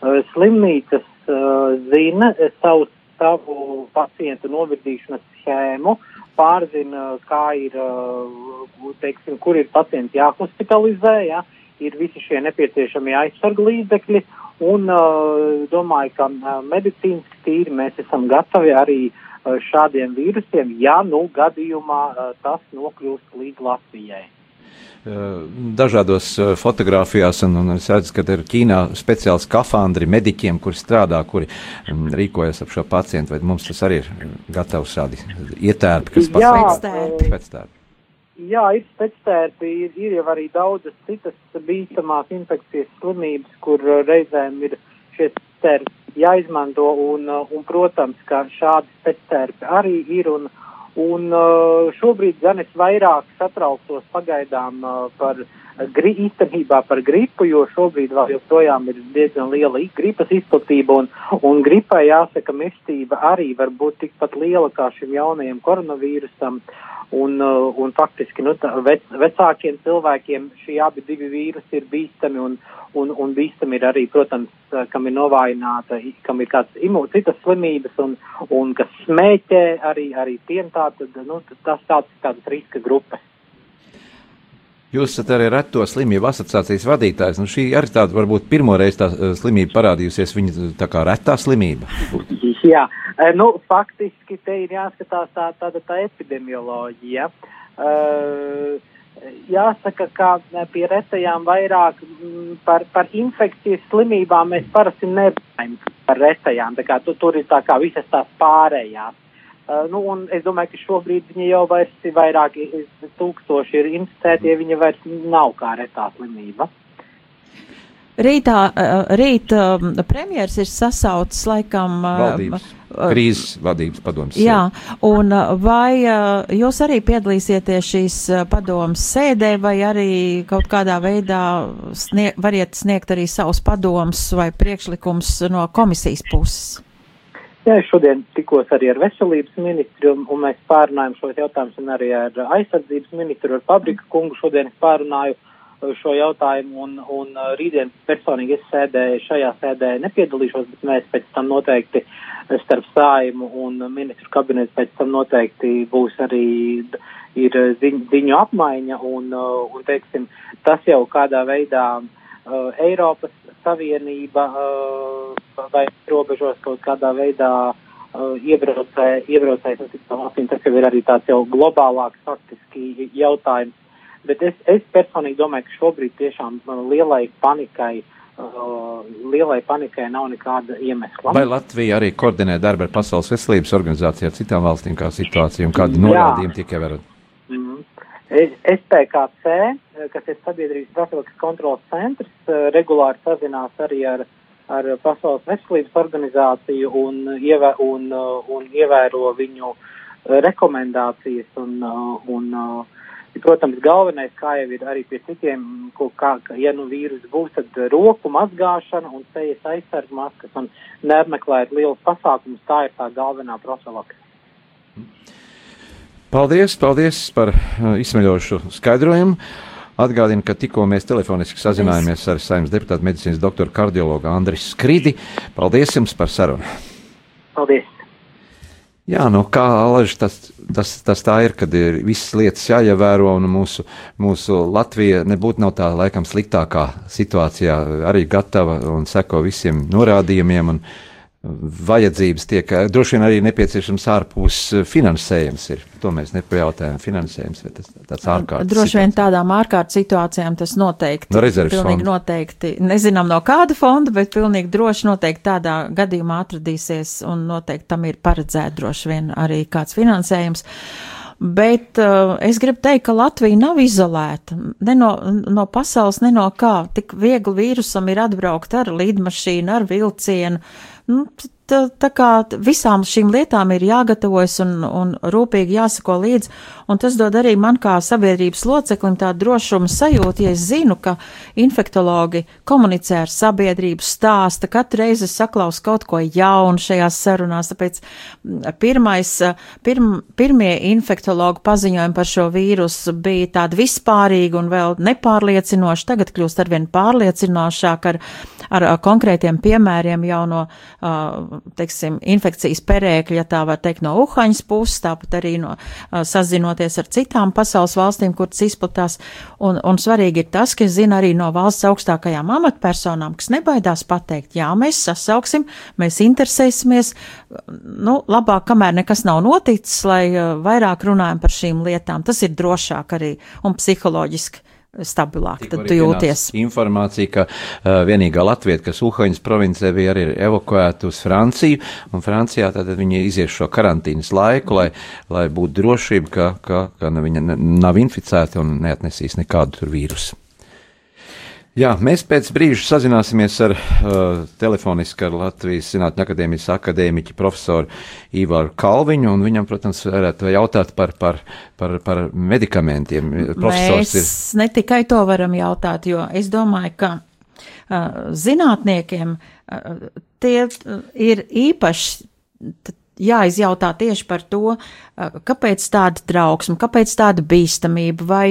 Uh, slimnīcas uh, zina savu, savu pacientu novirdīšanas schēmu, pārzina, kā ir, uh, teiksim, kur ir pacienti jāhospitalizē, ja, ir visi šie nepieciešamie aizsargu līdzekļi, un uh, domāju, ka uh, medicīniski tīri mēs esam gatavi arī uh, šādiem vīrusiem, ja nu gadījumā eh, tas nokļūst līdz Latvijai. Eh, dažādos fotografijās, un, un es redzu, ka ir Ķīnā speciāls skafandri mediķiem, kuri strādā, kuri um, rīkojas ap šo pacientu, vai mums tas arī ir gatavs šādi ietērpi, kas pēctērpi. Jā, ir pēctērpi, ir, ir jau arī daudzas citas bīstamās infekcijas slimības, kur reizēm ir šie pēctērpi jāizmanto, un, uh, un protams, ka šādi pēctērpi arī ir, un, un uh, šobrīd gan es vairāk satrauktos pagaidām uh, par gri, īstenībā par gripu, jo šobrīd vēl joprojām ir diezgan liela gripas izplatība, un, un gripai jāsaka, mirstība arī var būt tikpat liela kā šim jaunajam koronavīrusam. Un, un faktiski nu, vec, vecākiem cilvēkiem šie abi divi vīrusi ir bīstami, un, un, un bīstami ir arī, protams, kam ir novājināta, kam ir kāds imu, citas slimības un, un kas smēķē arī, arī tiem tātad, nu, tas tāds, tādas riska grupas. Jūs esat arī reto slimību asociācijas vadītājs. Nu, šī arī tāda varbūt pirmoreiz tā slimība parādījusies, viņa tā kā retā slimība. Jā, nu, faktiski te ir jāskatās tā, tāda tā epidemioloģija. Uh, jāsaka, ka pie retajām vairāk m, par, par infekcijas slimībām mēs parasti nerunājam par retajām, tā kā tu, tur ir tā kā visas tās pārējās. Uh, nu, un es domāju, ka šobrīd viņi jau vairs ir vairāki tūkstoši ir inficēti, ja viņi vairs nav kā retā slimība. Rītā, uh, rīt premjers ir sasaucis laikam valdības krīzes vadības padomas. Jā, un vai jūs arī piedalīsieties šīs padomas sēdē, vai arī kaut kādā veidā snie variet sniegt arī savus padomus vai priekšlikums no komisijas puses? Jā, šodien tikos arī ar veselības ministru, un, un mēs pārunājam šos jautājumus, un arī ar aizsardzības ministru, ar Fabrika kungu šodien es pārunāju uh, šo jautājumu, un, un uh, rītdien personīgi es sēdēju šajā sēdē nepiedalīšos, bet mēs pēc tam noteikti starp sājumu un ministru kabinetu pēc tam noteikti būs arī ir ziņ, ziņu apmaiņa, un, uh, un teiksim, tas jau kādā veidā uh, Eiropas Savienība uh, vai robežos kaut kādā veidā uh, iebraucē, iebraucējas no citām valstīm, tas jau ir arī tāds jau globālāks faktiski jautājums. Bet es, es personīgi domāju, ka šobrīd tiešām lielai panikai Uh, lielai panikai nav nekāda iemesla. Vai Latvija arī koordinē darbu ar Pasaules veselības organizāciju ar citām valstīm, kā situācija un kādi norādījumi tiek ievēroti? Mm. SPKC, kas ir sabiedrības profilaks kontrols centrs, regulāri sazinās arī ar, ar Pasaules veselības organizāciju un, ievē, un, un ievēro viņu rekomendācijas un, un Protams, galvenais, kā jau ir arī pie citiem, ko, kā, ja nu vīrus būs, tad roku mazgāšana un sejas aizsargu maskas un neapmeklēt lielus pasākumus, tā ir tā galvenā profilaks. Paldies, paldies par uh, izsmeļošu skaidrojumu. Atgādinu, ka tikko mēs telefoniski sazinājāmies ar saimnes deputātu medicīnas doktoru kardiologu Andrisu Skridi. Paldies jums par sarunu. Paldies! Jā, nu kā alaži tas, tas, tas tā ir, kad ir visas lietas jāievēro, un mūsu, mūsu Latvija nebūtu nav tā laikam sliktākā situācijā, arī gatava un seko visiem norādījumiem. Un, uh, vajadzības tiek droši vien arī nepieciešams ārpus finansējums. Ir. To mēs nepajautājām. Finansējums ir tas, tāds ārkārtas. Droši vien tādām ārkārtas situācijām tas noteikti. No rezerves pilnīgi fonda. noteikti. Nezinām no kāda fonda, bet pilnīgi droši noteikti tādā gadījumā atradīsies un noteikti tam ir paredzēt droši vien arī kāds finansējums. Bet uh, es gribu teikt, ka Latvija nav izolēta ne no, no pasaules, ne no kā. Tik viegli vīrusam ir atbraukt ar līdmašīnu, ar vilcienu, nu, Mm, petite tā, tā kā visām šīm lietām ir jāgatavojas un, un rūpīgi jāsako līdzi, un tas dod arī man kā sabiedrības loceklim tādu drošumu sajūtu, ja es zinu, ka infektologi komunicē ar sabiedrību, stāsta, katru reizi saklaus kaut ko jaunu šajās sarunās, tāpēc pirmais, pirm, pirmie infektologu paziņojumi par šo vīrusu bija tādi vispārīgi un vēl nepārliecinoši, tagad kļūst arvien pārliecinošāk ar, ar konkrētiem piemēriem jau no uh, teiksim, infekcijas perēkļa, tā var teikt, no Uhaņas puses, tāpat arī no sazinoties ar citām pasaules valstīm, kuras izplatās. Un, un svarīgi ir tas, ka es zinu arī no valsts augstākajām amatpersonām, kas nebaidās pateikt, jā, mēs sasauksim, mēs interesēsimies, nu, labāk, kamēr nekas nav noticis, lai vairāk runājam par šīm lietām. Tas ir drošāk arī un psiholoģiski stabilāk. Tad tu jūties. Informācija, ka uh, vienīgā Latvija, kas Uhaņas provincē bija arī evakuēta uz Franciju, un Francijā tad viņi izies šo karantīnas laiku, lai, lai būtu drošība, ka, ka, ka viņa nav inficēta un neatnesīs nekādu vīrusu. Jā, mēs pēc brīža sazināsimies ar uh, telefoniski ar Latvijas Zinātņu akadēmijas akadēmiķi profesoru Īvaru Kalviņu, un viņam, protams, varētu jautāt par, par, par, par medikamentiem. Profesors mēs ir... ne tikai to varam jautāt, jo es domāju, ka uh, zinātniekiem uh, tie ir īpaši jāizjautā tieši par to, kāpēc tāda trauksme, kāpēc tāda bīstamība, vai,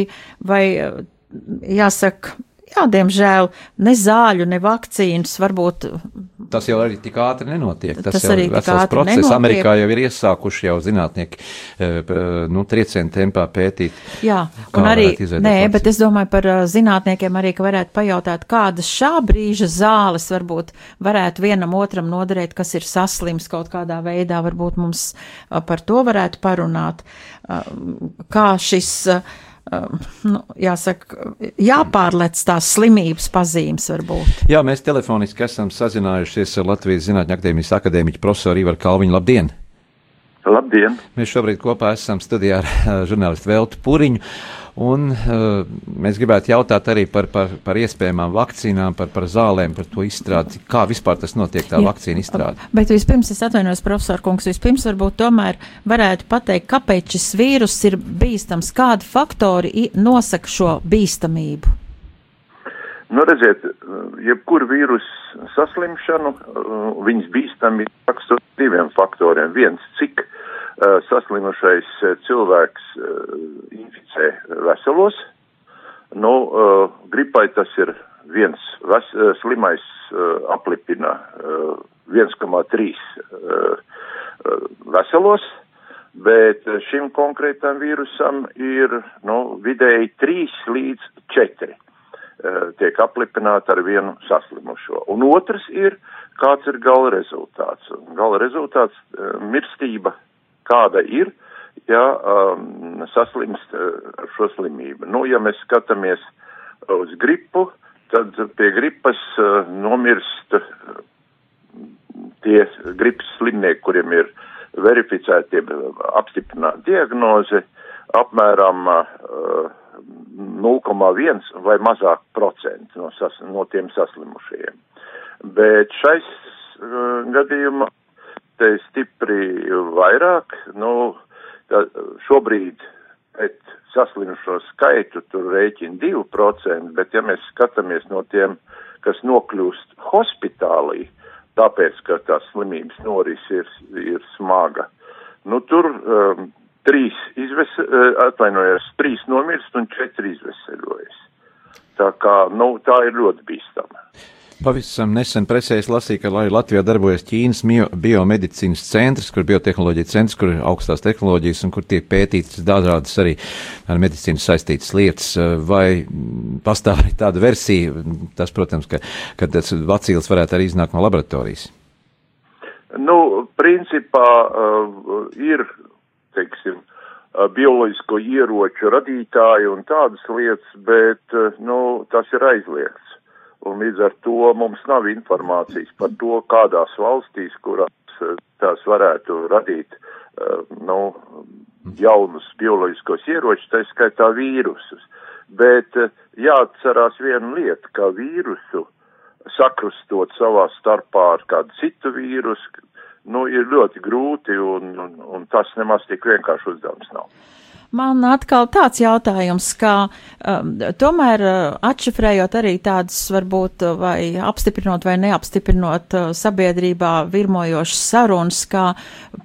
vai jāsaka, Jā, diemžēl ne zāļu, ne vakcīnas varbūt. Tas jau arī tik ātri nenotiek. Tas, tas jau ir vesels process. Nenotiek. Amerikā jau ir iesākuši jau zinātnieki, eh, nu, triecienu tempā pētīt. Jā, un arī, nē, vakcīnu. bet es domāju par eh, zinātniekiem arī, ka varētu pajautāt, kādas šā brīža zāles varbūt varētu vienam otram noderēt, kas ir saslims kaut kādā veidā, varbūt mums eh, par to varētu parunāt, kā šis nu, jāsaka, jāpārlec tās slimības pazīmes varbūt. Jā, mēs telefoniski esam sazinājušies ar Latvijas Zinātņu akadēmijas akadēmiķu profesoru Ivaru Kalviņu. Labdien! Labdien! Mēs šobrīd kopā esam studijā ar žurnālistu Veltu Puriņu. Un uh, mēs gribētu jautāt arī par, par, par iespējamām vakcīnām, par, par zālēm, par to izstrādi, kā vispār tas notiek, tā Jā. vakcīna izstrāde. Bet vispirms es atvainojos, profesor Kungs, vispirms varbūt tomēr varētu pateikt, kāpēc šis vīrus ir bīstams, kādi faktori nosaka šo bīstamību? Nu, redziet, jebkuru vīrusu saslimšanu, uh, viņas bīstami rakstot diviem faktoriem. Viens, cik uh, saslimušais uh, cilvēks uh, inficē veselos. Nu, gripai tas ir viens ves, slimais aplipina uh, 1,3 uh, veselos, bet šim konkrētam vīrusam ir nu, vidēji 3 līdz 4. Eh, tiek aplipināti ar vienu saslimušo. Un otrs ir, kāds ir gala rezultāts. Gala rezultāts eh, - mirstība, kāda ir, ja um, saslimst uh, ar šo slimību. Nu, ja mēs skatāmies uz gripu, tad pie gripas uh, nomirst uh, tie gripas slimnieki, kuriem ir verificēti, apstiprināta diagnoze, apmēram uh, 0,1 vai mazāk procentu no, sas, no tiem saslimušajiem. Bet šais uh, gadījumā te stipri vairāk, nu, tā, šobrīd pēc saslimušo skaitu tur rēķina 2%, bet ja mēs skatāmies no tiem, kas nokļūst hospitālī, tāpēc, ka tās slimības noris ir, ir smaga, nu tur um, trīs izves, eh, atvainojos, trīs nomirst un četri izveseļojas. Tā kā, nu, tā ir ļoti bīstama. Pavisam nesen presē es lasīju, ka Latvijā darbojas Ķīnas biomedicīnas centrs, kur biotehnoloģija centrs, kur ir augstās tehnoloģijas un kur tiek pētītas dažādas arī ar medicīnu saistītas lietas. Vai pastāv arī tāda versija, tas, protams, ka, ka tas vacīls varētu arī iznākt no laboratorijas? Nu, principā uh, ir teiksim, bioloģisko ieroču radītāji un tādas lietas, bet, nu, tas ir aizliegts. Un līdz ar to mums nav informācijas par to, kādās valstīs, kurās tās varētu radīt, nu, jaunus bioloģiskos ieročus, tā skaitā vīrusus. Bet jāatcerās viena lieta, ka vīrusu sakrustot savā starpā ar kādu citu vīrusu, nu, ir ļoti grūti un, un, un tas nemaz tik vienkārši uzdevums nav. Man atkal tāds jautājums, ka um, tomēr uh, atšifrējot arī tādas varbūt uh, vai apstiprinot vai neapstiprinot uh, sabiedrībā virmojošas sarunas, ka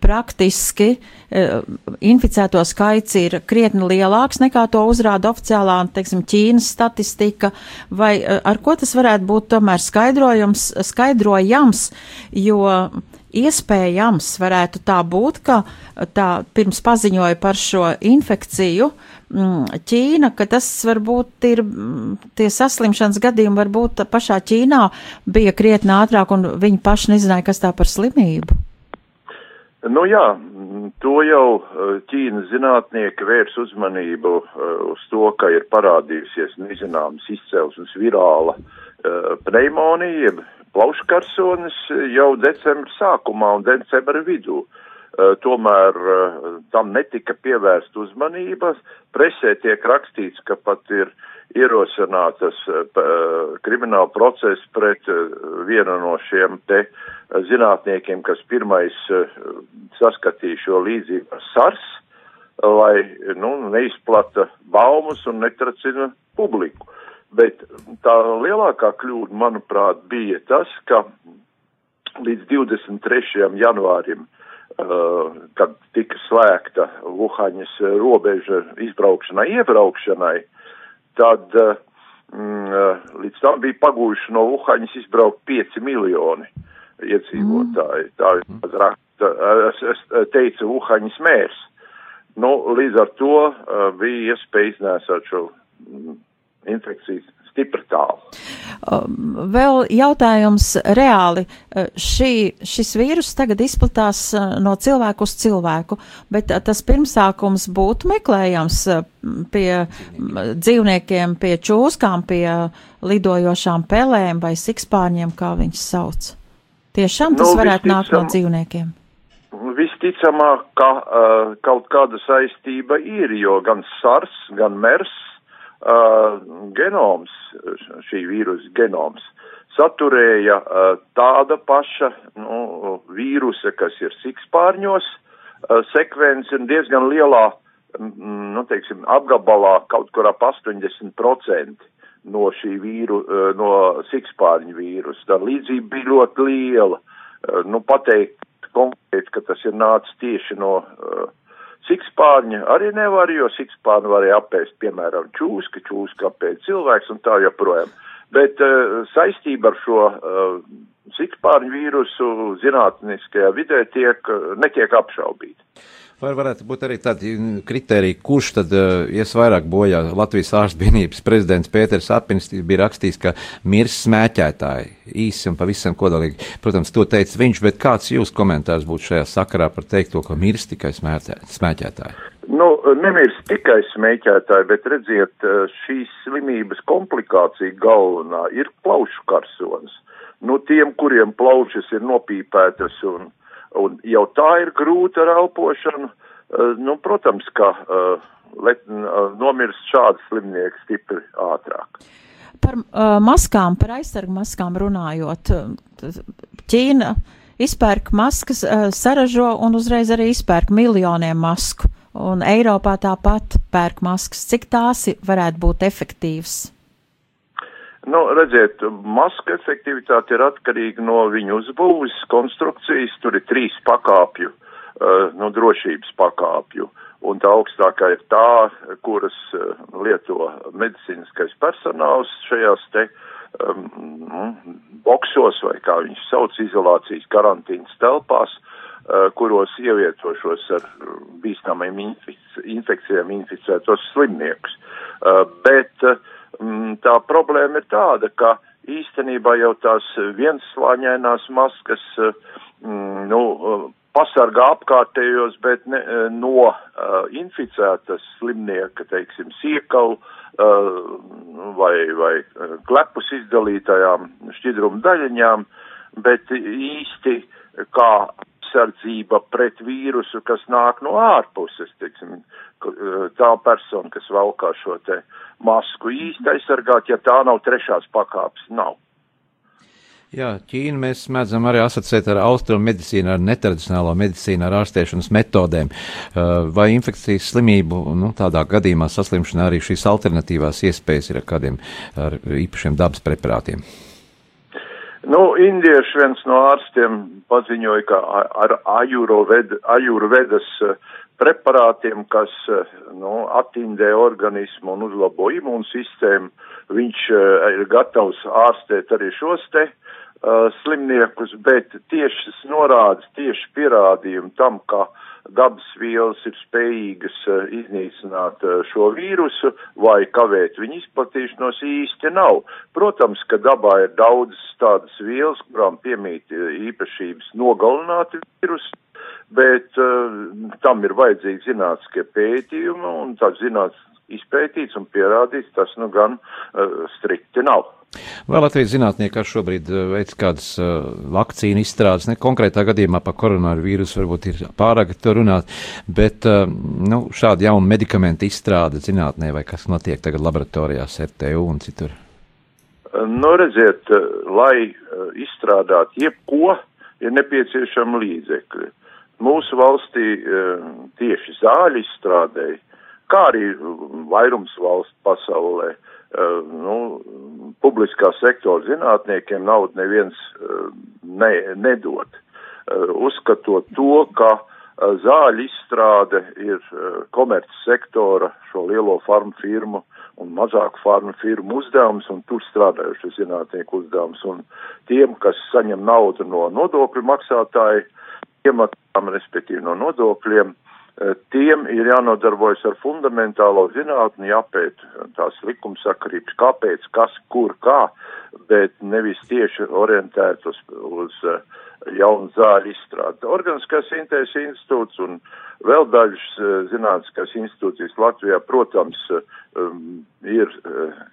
praktiski uh, inficēto skaits ir krietni lielāks nekā to uzrāda oficiālā, teiksim, Ķīnas statistika, vai uh, ar ko tas varētu būt tomēr skaidrojums, skaidrojams, jo iespējams varētu tā būt, ka tā pirms paziņoja par šo infekciju mm, Ķīna, ka tas varbūt ir mm, tie saslimšanas gadījumi, varbūt pašā Ķīnā bija krietni ātrāk un viņi paši nezināja, kas tā par slimību. Nu jā, to jau eh, Ķīnas zinātnieki vērs uzmanību eh, uz to, ka ir parādījusies nezināmas izcelsmes virāla pneimonija, plauškarsonis jau decembra sākumā un decembra vidū. Uh, tomēr uh, tam netika pievērsta uzmanības. Presē tiek rakstīts, ka pat ir ierosinātas uh, krimināla procesa pret vienu no šiem te zinātniekiem, kas pirmais saskatīja šo līdzību ar SARS, lai nu, neizplata baumas un netracina publiku. Bet tā lielākā kļūda, manuprāt, bija tas, ka līdz 23. janvārim, uh, kad tika slēgta Vuhaņas robeža izbraukšanai, iebraukšanai, tad uh, mm, līdz tam bija pagūjuši no Vuhaņas izbraukt 5 miljoni iedzīvotāji. Mm. Tā ir raksta, es, es teicu Vuhaņas mērs. Nu, līdz ar to uh, bija iespēja iznēsāt šo infekcijas stipri tālu. Um, vēl jautājums reāli. Uh, šī, šis vīrus tagad izplatās uh, no cilvēku uz cilvēku, bet uh, tas pirmsākums būtu meklējams pie dzīvniekiem, pie čūskām, pie lidojošām pelēm vai sikspārņiem, kā viņas sauc. Tiešām tas nu, varētu nākt no dzīvniekiem. visticamāk, ka uh, kaut kāda saistība ir, jo gan SARS, gan MERS uh, genoms, šī vīrusa genoms, saturēja uh, tāda paša nu, vīrusa, kas ir sikspārņos, uh, sekvence diezgan lielā, mm, nu, teiksim, apgabalā kaut kur ap 80% no šī vīru, uh, no sikspārņu vīrusa. Tā līdzība bija ļoti liela. Uh, nu, pateikt konkrēti, ka tas ir nācis tieši no uh, sikspārņa, arī nevar, jo sikspārņu varēja apēst, piemēram, čūska, čūska apēst cilvēks un tā joprojām. Bet uh, saistība ar šo uh, sikspārņu vīrusu zinātniskajā vidē tiek, uh, netiek apšaubīta. Vai varētu būt arī tādi kriteriji, kurš tad uh, ies vairāk bojā? Latvijas ārstbienības prezidents Pēters Apins bija rakstījis, ka mirs smēķētāji īsi un pavisam kodolīgi. Protams, to teica viņš, bet kāds jūs komentārs būtu šajā sakarā par teikto, ka mirs tikai smēķētāji? Nu, nemirs tikai smēķētāji, bet redziet, uh, šīs slimības komplikācija galvenā ir plaušu karsonis. Nu, tiem, kuriem plaušas ir nopīpētas un un jau tā ir grūta ar elpošanu. Uh, nu, protams, ka uh, let, uh, nomirst šādi slimnieki stipri ātrāk. Par uh, maskām, par aizsargu maskām runājot, Ķīna izpērk maskas, uh, saražo un uzreiz arī izpērk miljoniem masku. Un Eiropā tāpat pērk maskas. Cik tās varētu būt efektīvas? Nu, redziet, maska efektivitāte ir atkarīga no viņu uzbūves, konstrukcijas, tur ir trīs pakāpju, uh, nu, drošības pakāpju, un tā augstākā ir tā, kuras uh, lieto medicīniskais personāls šajās te um, boksos, vai kā viņus sauc, izolācijas karantīnas telpās, uh, kuros ievietošos ar bīstamiem infic infekcijām inficētos slimniekus. Bet uh, tā problēma ir tāda, ka īstenībā jau tās viensslāņainās maskas, mm, nu, pasargā apkārtējos, bet ne, no uh, inficētas slimnieka, teiksim, siekalu uh, vai, vai klepus izdalītajām šķidrumu daļiņām, bet īsti kā aizsardzība pret vīrusu, kas nāk no ārpuses, teiksim, tā persona, kas valkā šo te masku īsti aizsargāt, ja tā nav trešās pakāpes, nav. Jā, Ķīnu mēs mēdzam arī asociēt ar austrumu medicīnu, ar netradicionālo medicīnu, ar ārstēšanas metodēm. Uh, vai infekcijas slimību, nu, tādā gadījumā saslimšanā arī šīs alternatīvās iespējas ir ar kādiem ar īpašiem dabas preparātiem? Nu, indieši viens no ārstiem paziņoja, ka ar ajurvedas eh, preparātiem, kas eh, nu, attindē organismu un uzlabo imūnsistēmu, viņš eh, ir gatavs ārstēt arī šos te uh, slimniekus, bet tiešas norādes, tieši pierādījumi tam, ka uh, dabas vielas ir spējīgas uh, iznīcināt uh, šo vīrusu vai kavēt viņu izplatīšanos īsti nav. Protams, ka dabā ir daudz tādas vielas, kurām piemīt uh, īpašības nogalināt vīrusu, bet uh, tam ir vajadzīgi zinātniskie pētījumi un tāds zinātnes izpētīts un pierādīts, tas nu gan uh, strikti nav. Vai Latvijas zinātnieki ar šobrīd eh, veic kādas uh, vakcīnu izstrādes, ne konkrētā gadījumā par koronāru vīrusu varbūt ir pārāk to runāt, bet uh, nu, šāda jauna medikamentu izstrāde zinātnē vai kas notiek tagad laboratorijās, RTU un citur? Nu, redziet, lai uh, izstrādāt jebko, ir nepieciešama līdzekļi. Mūsu valstī tieši zāļu izstrādēji, kā arī vairums valsts pasaulē, uh, nu, publiskā sektora zinātniekiem naudu neviens eh, ne, nedod. Eh, uzskatot to, ka zāļu izstrāde ir komerc sektora šo lielo farmu firmu un mazāku farmu firmu uzdevums un tur strādājuši zinātnieku uzdevums. Un tiem, kas saņem naudu no nodokļu maksātāju iematām, respektīvi no nodokļiem, Eh, tiem ir jānodarbojas ar fundamentālo zinātni, jāpēt tās likumsakarības, kāpēc, kas, kur, kā, bet nevis tieši orientēt uz, uz eh, jaunu zāļu izstrādi. Organiskās sintēzes institūts un vēl dažas eh, zinātniskās institūcijas Latvijā, protams, ir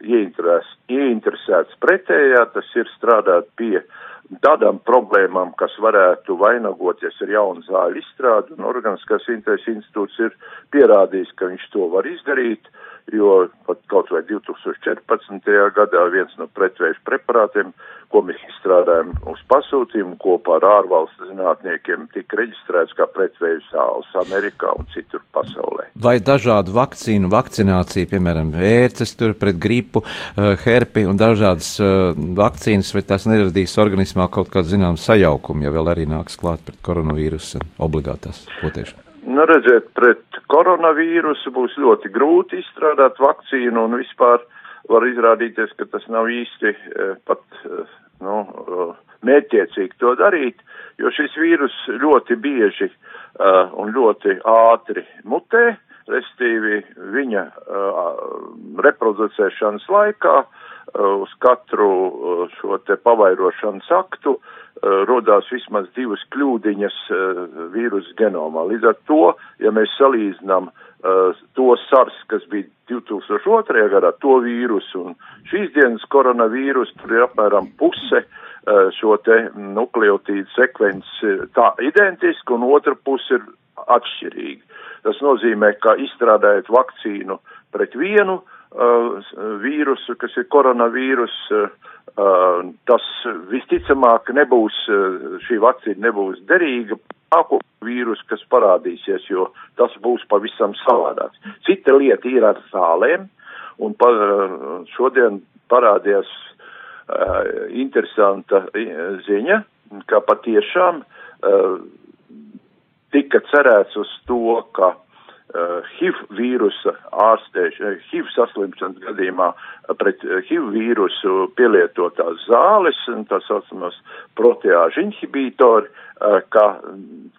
ieinteresēts pretējā, tas ir strādāt pie tādām problēmām, kas varētu vainagoties ar jaunu zāļu izstrādi, un Organiskās intereses institūts ir pierādījis, ka viņš to var izdarīt, jo pat kaut vai 2014. gadā viens no pretvēju preparātiem, ko mēs izstrādājam uz pasūtījumu kopā ar ārvalstu zinātniekiem, tika reģistrēts kā pretvēju sāls Amerikā un citur pasaulē. Vai dažādu vakcīnu vakcinācija, piemēram, vērces tur pret gripu, eh, herpi un dažādas uh, vakcīnas, vai tas neradīs organismā kaut kādu zinām sajaukumu, ja vēl arī nāks klāt pret koronavīrusu obligātās potēšanas? Nu, redziet, pret koronavīrusu būs ļoti grūti izstrādāt vakcīnu un vispār var izrādīties, ka tas nav īsti eh, pat, eh, nu, eh, mērķiecīgi to darīt, jo šis vīrus ļoti bieži un ļoti ātri mutē, restīvi viņa reproducēšanas laikā uz katru šo te pavairošanas aktu uh, rodās vismaz divas kļūdiņas uh, vīrusu genomā. Līdz ar to, ja mēs salīdzinām uh, to SARS, kas bija 2002. gadā, to vīrusu un šīs dienas koronavīrusu, tur ir apmēram puse uh, šo te nukleotīdu sekvenci tā identiski un otra puse ir atšķirīgi. Tas nozīmē, ka izstrādājot vakcīnu pret vienu uh, vīrusu, kas ir koronavīrus, uh, tas visticamāk nebūs, uh, šī vakcīna nebūs derīga nāko vīrusu, kas parādīsies, jo tas būs pavisam savādāks. Cita lieta ir ar zālēm, un pa, šodien parādījās uh, interesanta ziņa, ka patiešām uh, tika cerēts uz to, ka uh, HIV vīrusa ārstēšana, HIV saslimšanas gadījumā pret HIV vīrusu pielietotās zāles, tā saucamās proteāžu inhibītori, uh, ka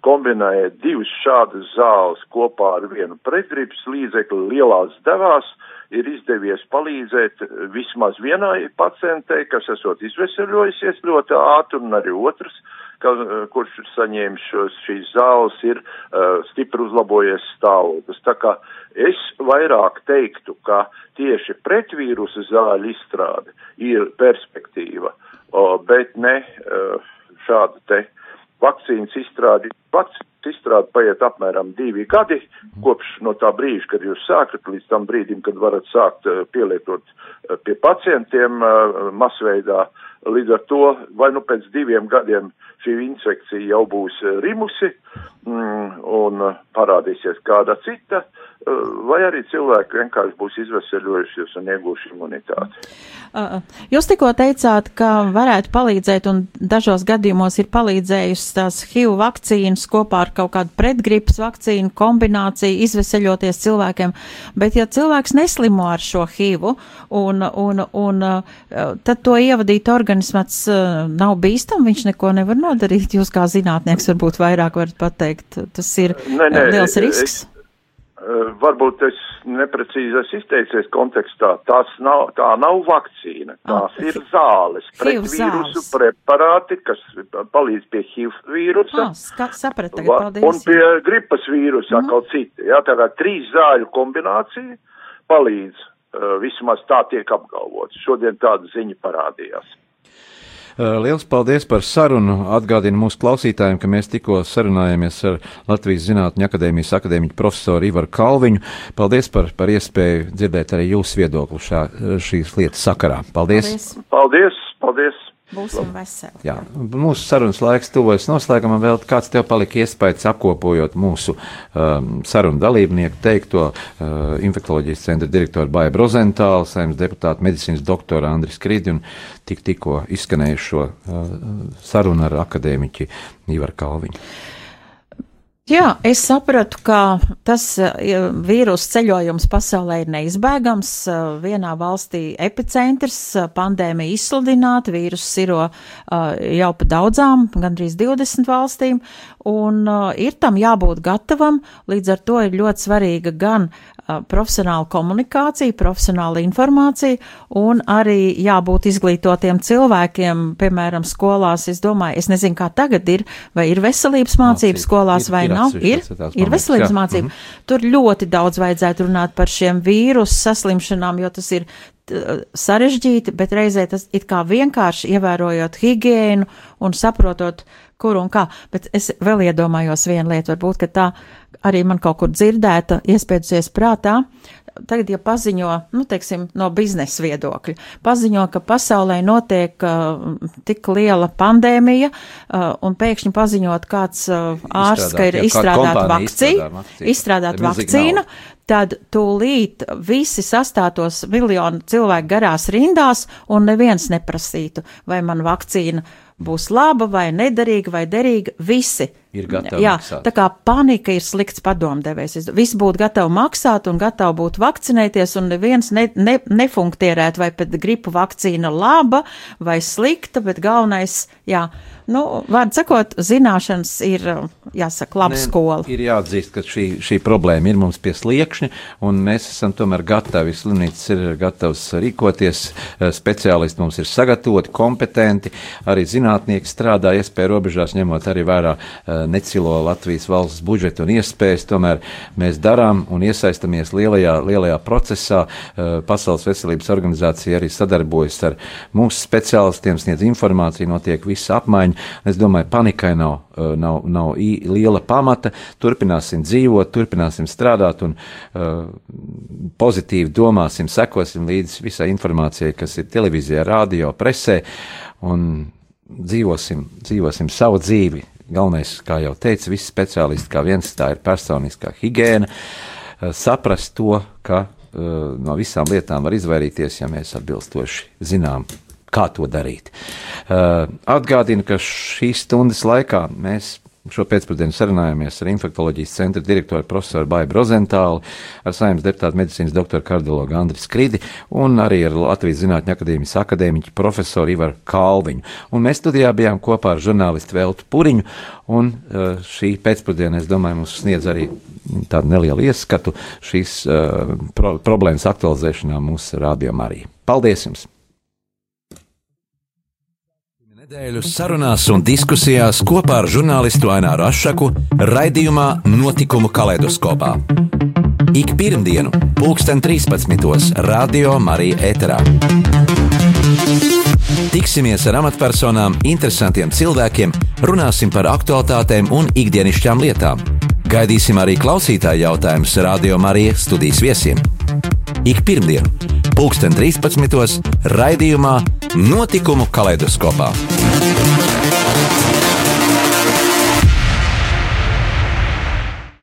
kombinēja divas šādas zāles kopā ar vienu pretgripas līdzekli lielās devās, ir izdevies palīdzēt vismaz vienai pacientei, kas esot izveseļojusies ļoti ātri, un arī otrs, ka, kurš ir saņēmis šos, šīs zāles, ir uh, stipri uzlabojies stāvoklis. Tā kā es vairāk teiktu, ka tieši pretvīrusa zāļu izstrāde ir perspektīva, uh, bet ne uh, šāda te vakcīnas izstrādi. Vakcīnas izstrāde paiet apmēram divi gadi, kopš no tā brīža, kad jūs sākat, līdz tam brīdim, kad varat sākt pielietot pie pacientiem masveidā. Līdz ar to, vai nu pēc diviem gadiem šī infekcija jau būs rimusi mm, un parādīsies kāda cita, vai arī cilvēki vienkārši būs izveseļojušies un iegūši imunitāti. Jūs tikko teicāt, ka varētu palīdzēt, un dažos gadījumos ir palīdzējusi tās HIV vakcīnas kopā ar kaut kādu pretgripas vakcīnu kombināciju, izveseļoties cilvēkiem, bet ja cilvēks neslimo ar šo HIV, un, un, un tad to ievadīt organismats nav bīstam, viņš neko nevar nodarīt. Jūs kā zinātnieks varbūt vairāk varat pateikt, tas ir ne, ne, liels risks. Es, varbūt es neprecīzi esmu izteicies kontekstā. Tas nav, tā nav vakcīna, tās oh, ir zāles, pret vīrusu preparāti, kas palīdz pie HIV vīrusa. Oh, saprat, tagad, paldies. Un pie gripas vīrusa mm. atkal citi. Jā, tā kā trīs zāļu kombinācija palīdz, vismaz tā tiek apgalvots. Šodien tāda ziņa parādījās. Eh, liels paldies par sarunu. Atgādinu mūsu klausītājiem, ka mēs tikko sarunājāmies ar Latvijas Zinātņu akadēmijas akadēmiķu profesoru Ivaru Kalviņu. Paldies par, par iespēju dzirdēt arī jūsu viedokli šā, šīs lietas sakarā. Paldies! Paldies! paldies, paldies. Būsim veseli. Jā, mūsu sarunas laiks tuvojas noslēgumam. Vēl kāds tev palika iespējas apkopojot mūsu um, sarunu dalībnieku teikto uh, infektuoloģijas centra direktoru Baja Brozentālu, saimnes deputātu medicīnas doktoru Andris Kridi un tik tikko izskanējušo uh, sarunu ar akadēmiķi Ivaru Kalviņu. Jā, es sapratu, ka tas vīrusu ceļojums pasaulē ir neizbēgams. Vienā valstī epicentrs, pandēmija izsludināta, vīrusu siro jau pa daudzām, gandrīz 20 valstīm, un ir tam jābūt gatavam. Līdz ar to ir ļoti svarīga gan profesionāla komunikācija, profesionāla informācija un arī jābūt izglītotiem cilvēkiem, piemēram, skolās. Es domāju, es nezinu, kā tagad ir, vai ir veselības mācības skolās ir, vai ir nav. Ir, ir veselības jā. mācība. Mm -hmm. Tur ļoti daudz vajadzētu runāt par šiem vīrusu saslimšanām, jo tas ir sarežģīti, bet reizē tas it kā vienkārši ievērojot higiēnu un saprotot, kur un kā. Bet es vēl iedomājos vienu lietu, varbūt, ka tā arī man kaut kur dzirdēta, iespējusies prātā. Tagad, ja paziņo, nu, teiksim, no biznesa viedokļa, paziņo, ka pasaulē notiek uh, tik liela pandēmija, uh, un pēkšņi paziņot kāds uh, ārsts, ka ir izstrādāta vakcīna, izstrādāt vakcīnu, tad tūlīt visi sastātos miljonu cilvēku garās rindās, un neviens neprasītu, vai man vakcīna būs laba vai nederīga vai derīga, visi. Ir gatavi Jā, maksāt. tā kā panika ir slikts padomdevējs. Visi būtu gatavi maksāt un gatavi būtu vakcinēties, un neviens ne, ne, nefunktierētu, vai pat gripu vakcīna laba vai slikta, bet galvenais, jā, nu, vārds sakot, zināšanas ir, jāsaka, laba Nē, skola. Ir jāatzīst, ka šī, šī problēma ir mums pie sliekšņa, un mēs esam tomēr gatavi. Slimnīcas ir gatavs rīkoties, eh, speciālisti mums ir sagatavoti, kompetenti, arī zinātnieki strādā iespēju robežās, ņemot arī vērā eh, necilo Latvijas valsts budžetu un iespējas. Tomēr mēs darām un iesaistamies lielajā, lielajā procesā. Eh, Pasaules veselības organizācija arī sadarbojas ar mūsu speciālistiem, sniedz informāciju, notiek visa apmaiņa. Es domāju, panikai nav uh, nav, nav liela pamata. Turpināsim dzīvot, turpināsim strādāt un uh, pozitīvi domāsim, sekosim līdzi visai informācijai, kas ir televīzijā, radio, presē un dzīvosim, dzīvosim savu dzīvi. Galvenais, kā jau teicu, visi speciālisti kā viens, tā ir personiskā higiēna, uh, saprast to, ka no visām lietām var izvairīties, ja mēs atbilstoši zinām, kā to darīt. Uh, atgādinu, ka šīs stundas laikā mēs šo pēcpusdienu sarunājāmies ar infektoloģijas centra direktoru profesoru Baibu Rozentālu, ar saimnes deputātu medicīnas doktoru kardiologu Andriu Skridi un arī ar Latvijas Zinātņu akadēmijas akadēmiķu profesoru Ivaru Kalviņu. Un mēs studijā bijām kopā ar žurnālistu Veltu Puriņu, un uh, šī pēcpusdiena, es domāju, mums sniedz arī tādu nelielu ieskatu šīs uh, pro problēmas aktualizēšanā mūsu rādījumā arī. Paldies jums! Nedēļu sarunās un diskusijās kopā ar žurnālistu Aināru Ašaku raidījumā Notikumu kaleidoskopā. Ik pirmdienu, pulksten 13. Radio Marija Eterā. Tiksimies ar amatpersonām, interesantiem cilvēkiem, runāsim par aktuālitātēm un ikdienišķām lietām. Gaidīsim arī klausītāju jautājumus Radio Marija studijas viesiem. Ik pirmdienu, pulksten 13. raidījumā Notikumu kaleidoskopā.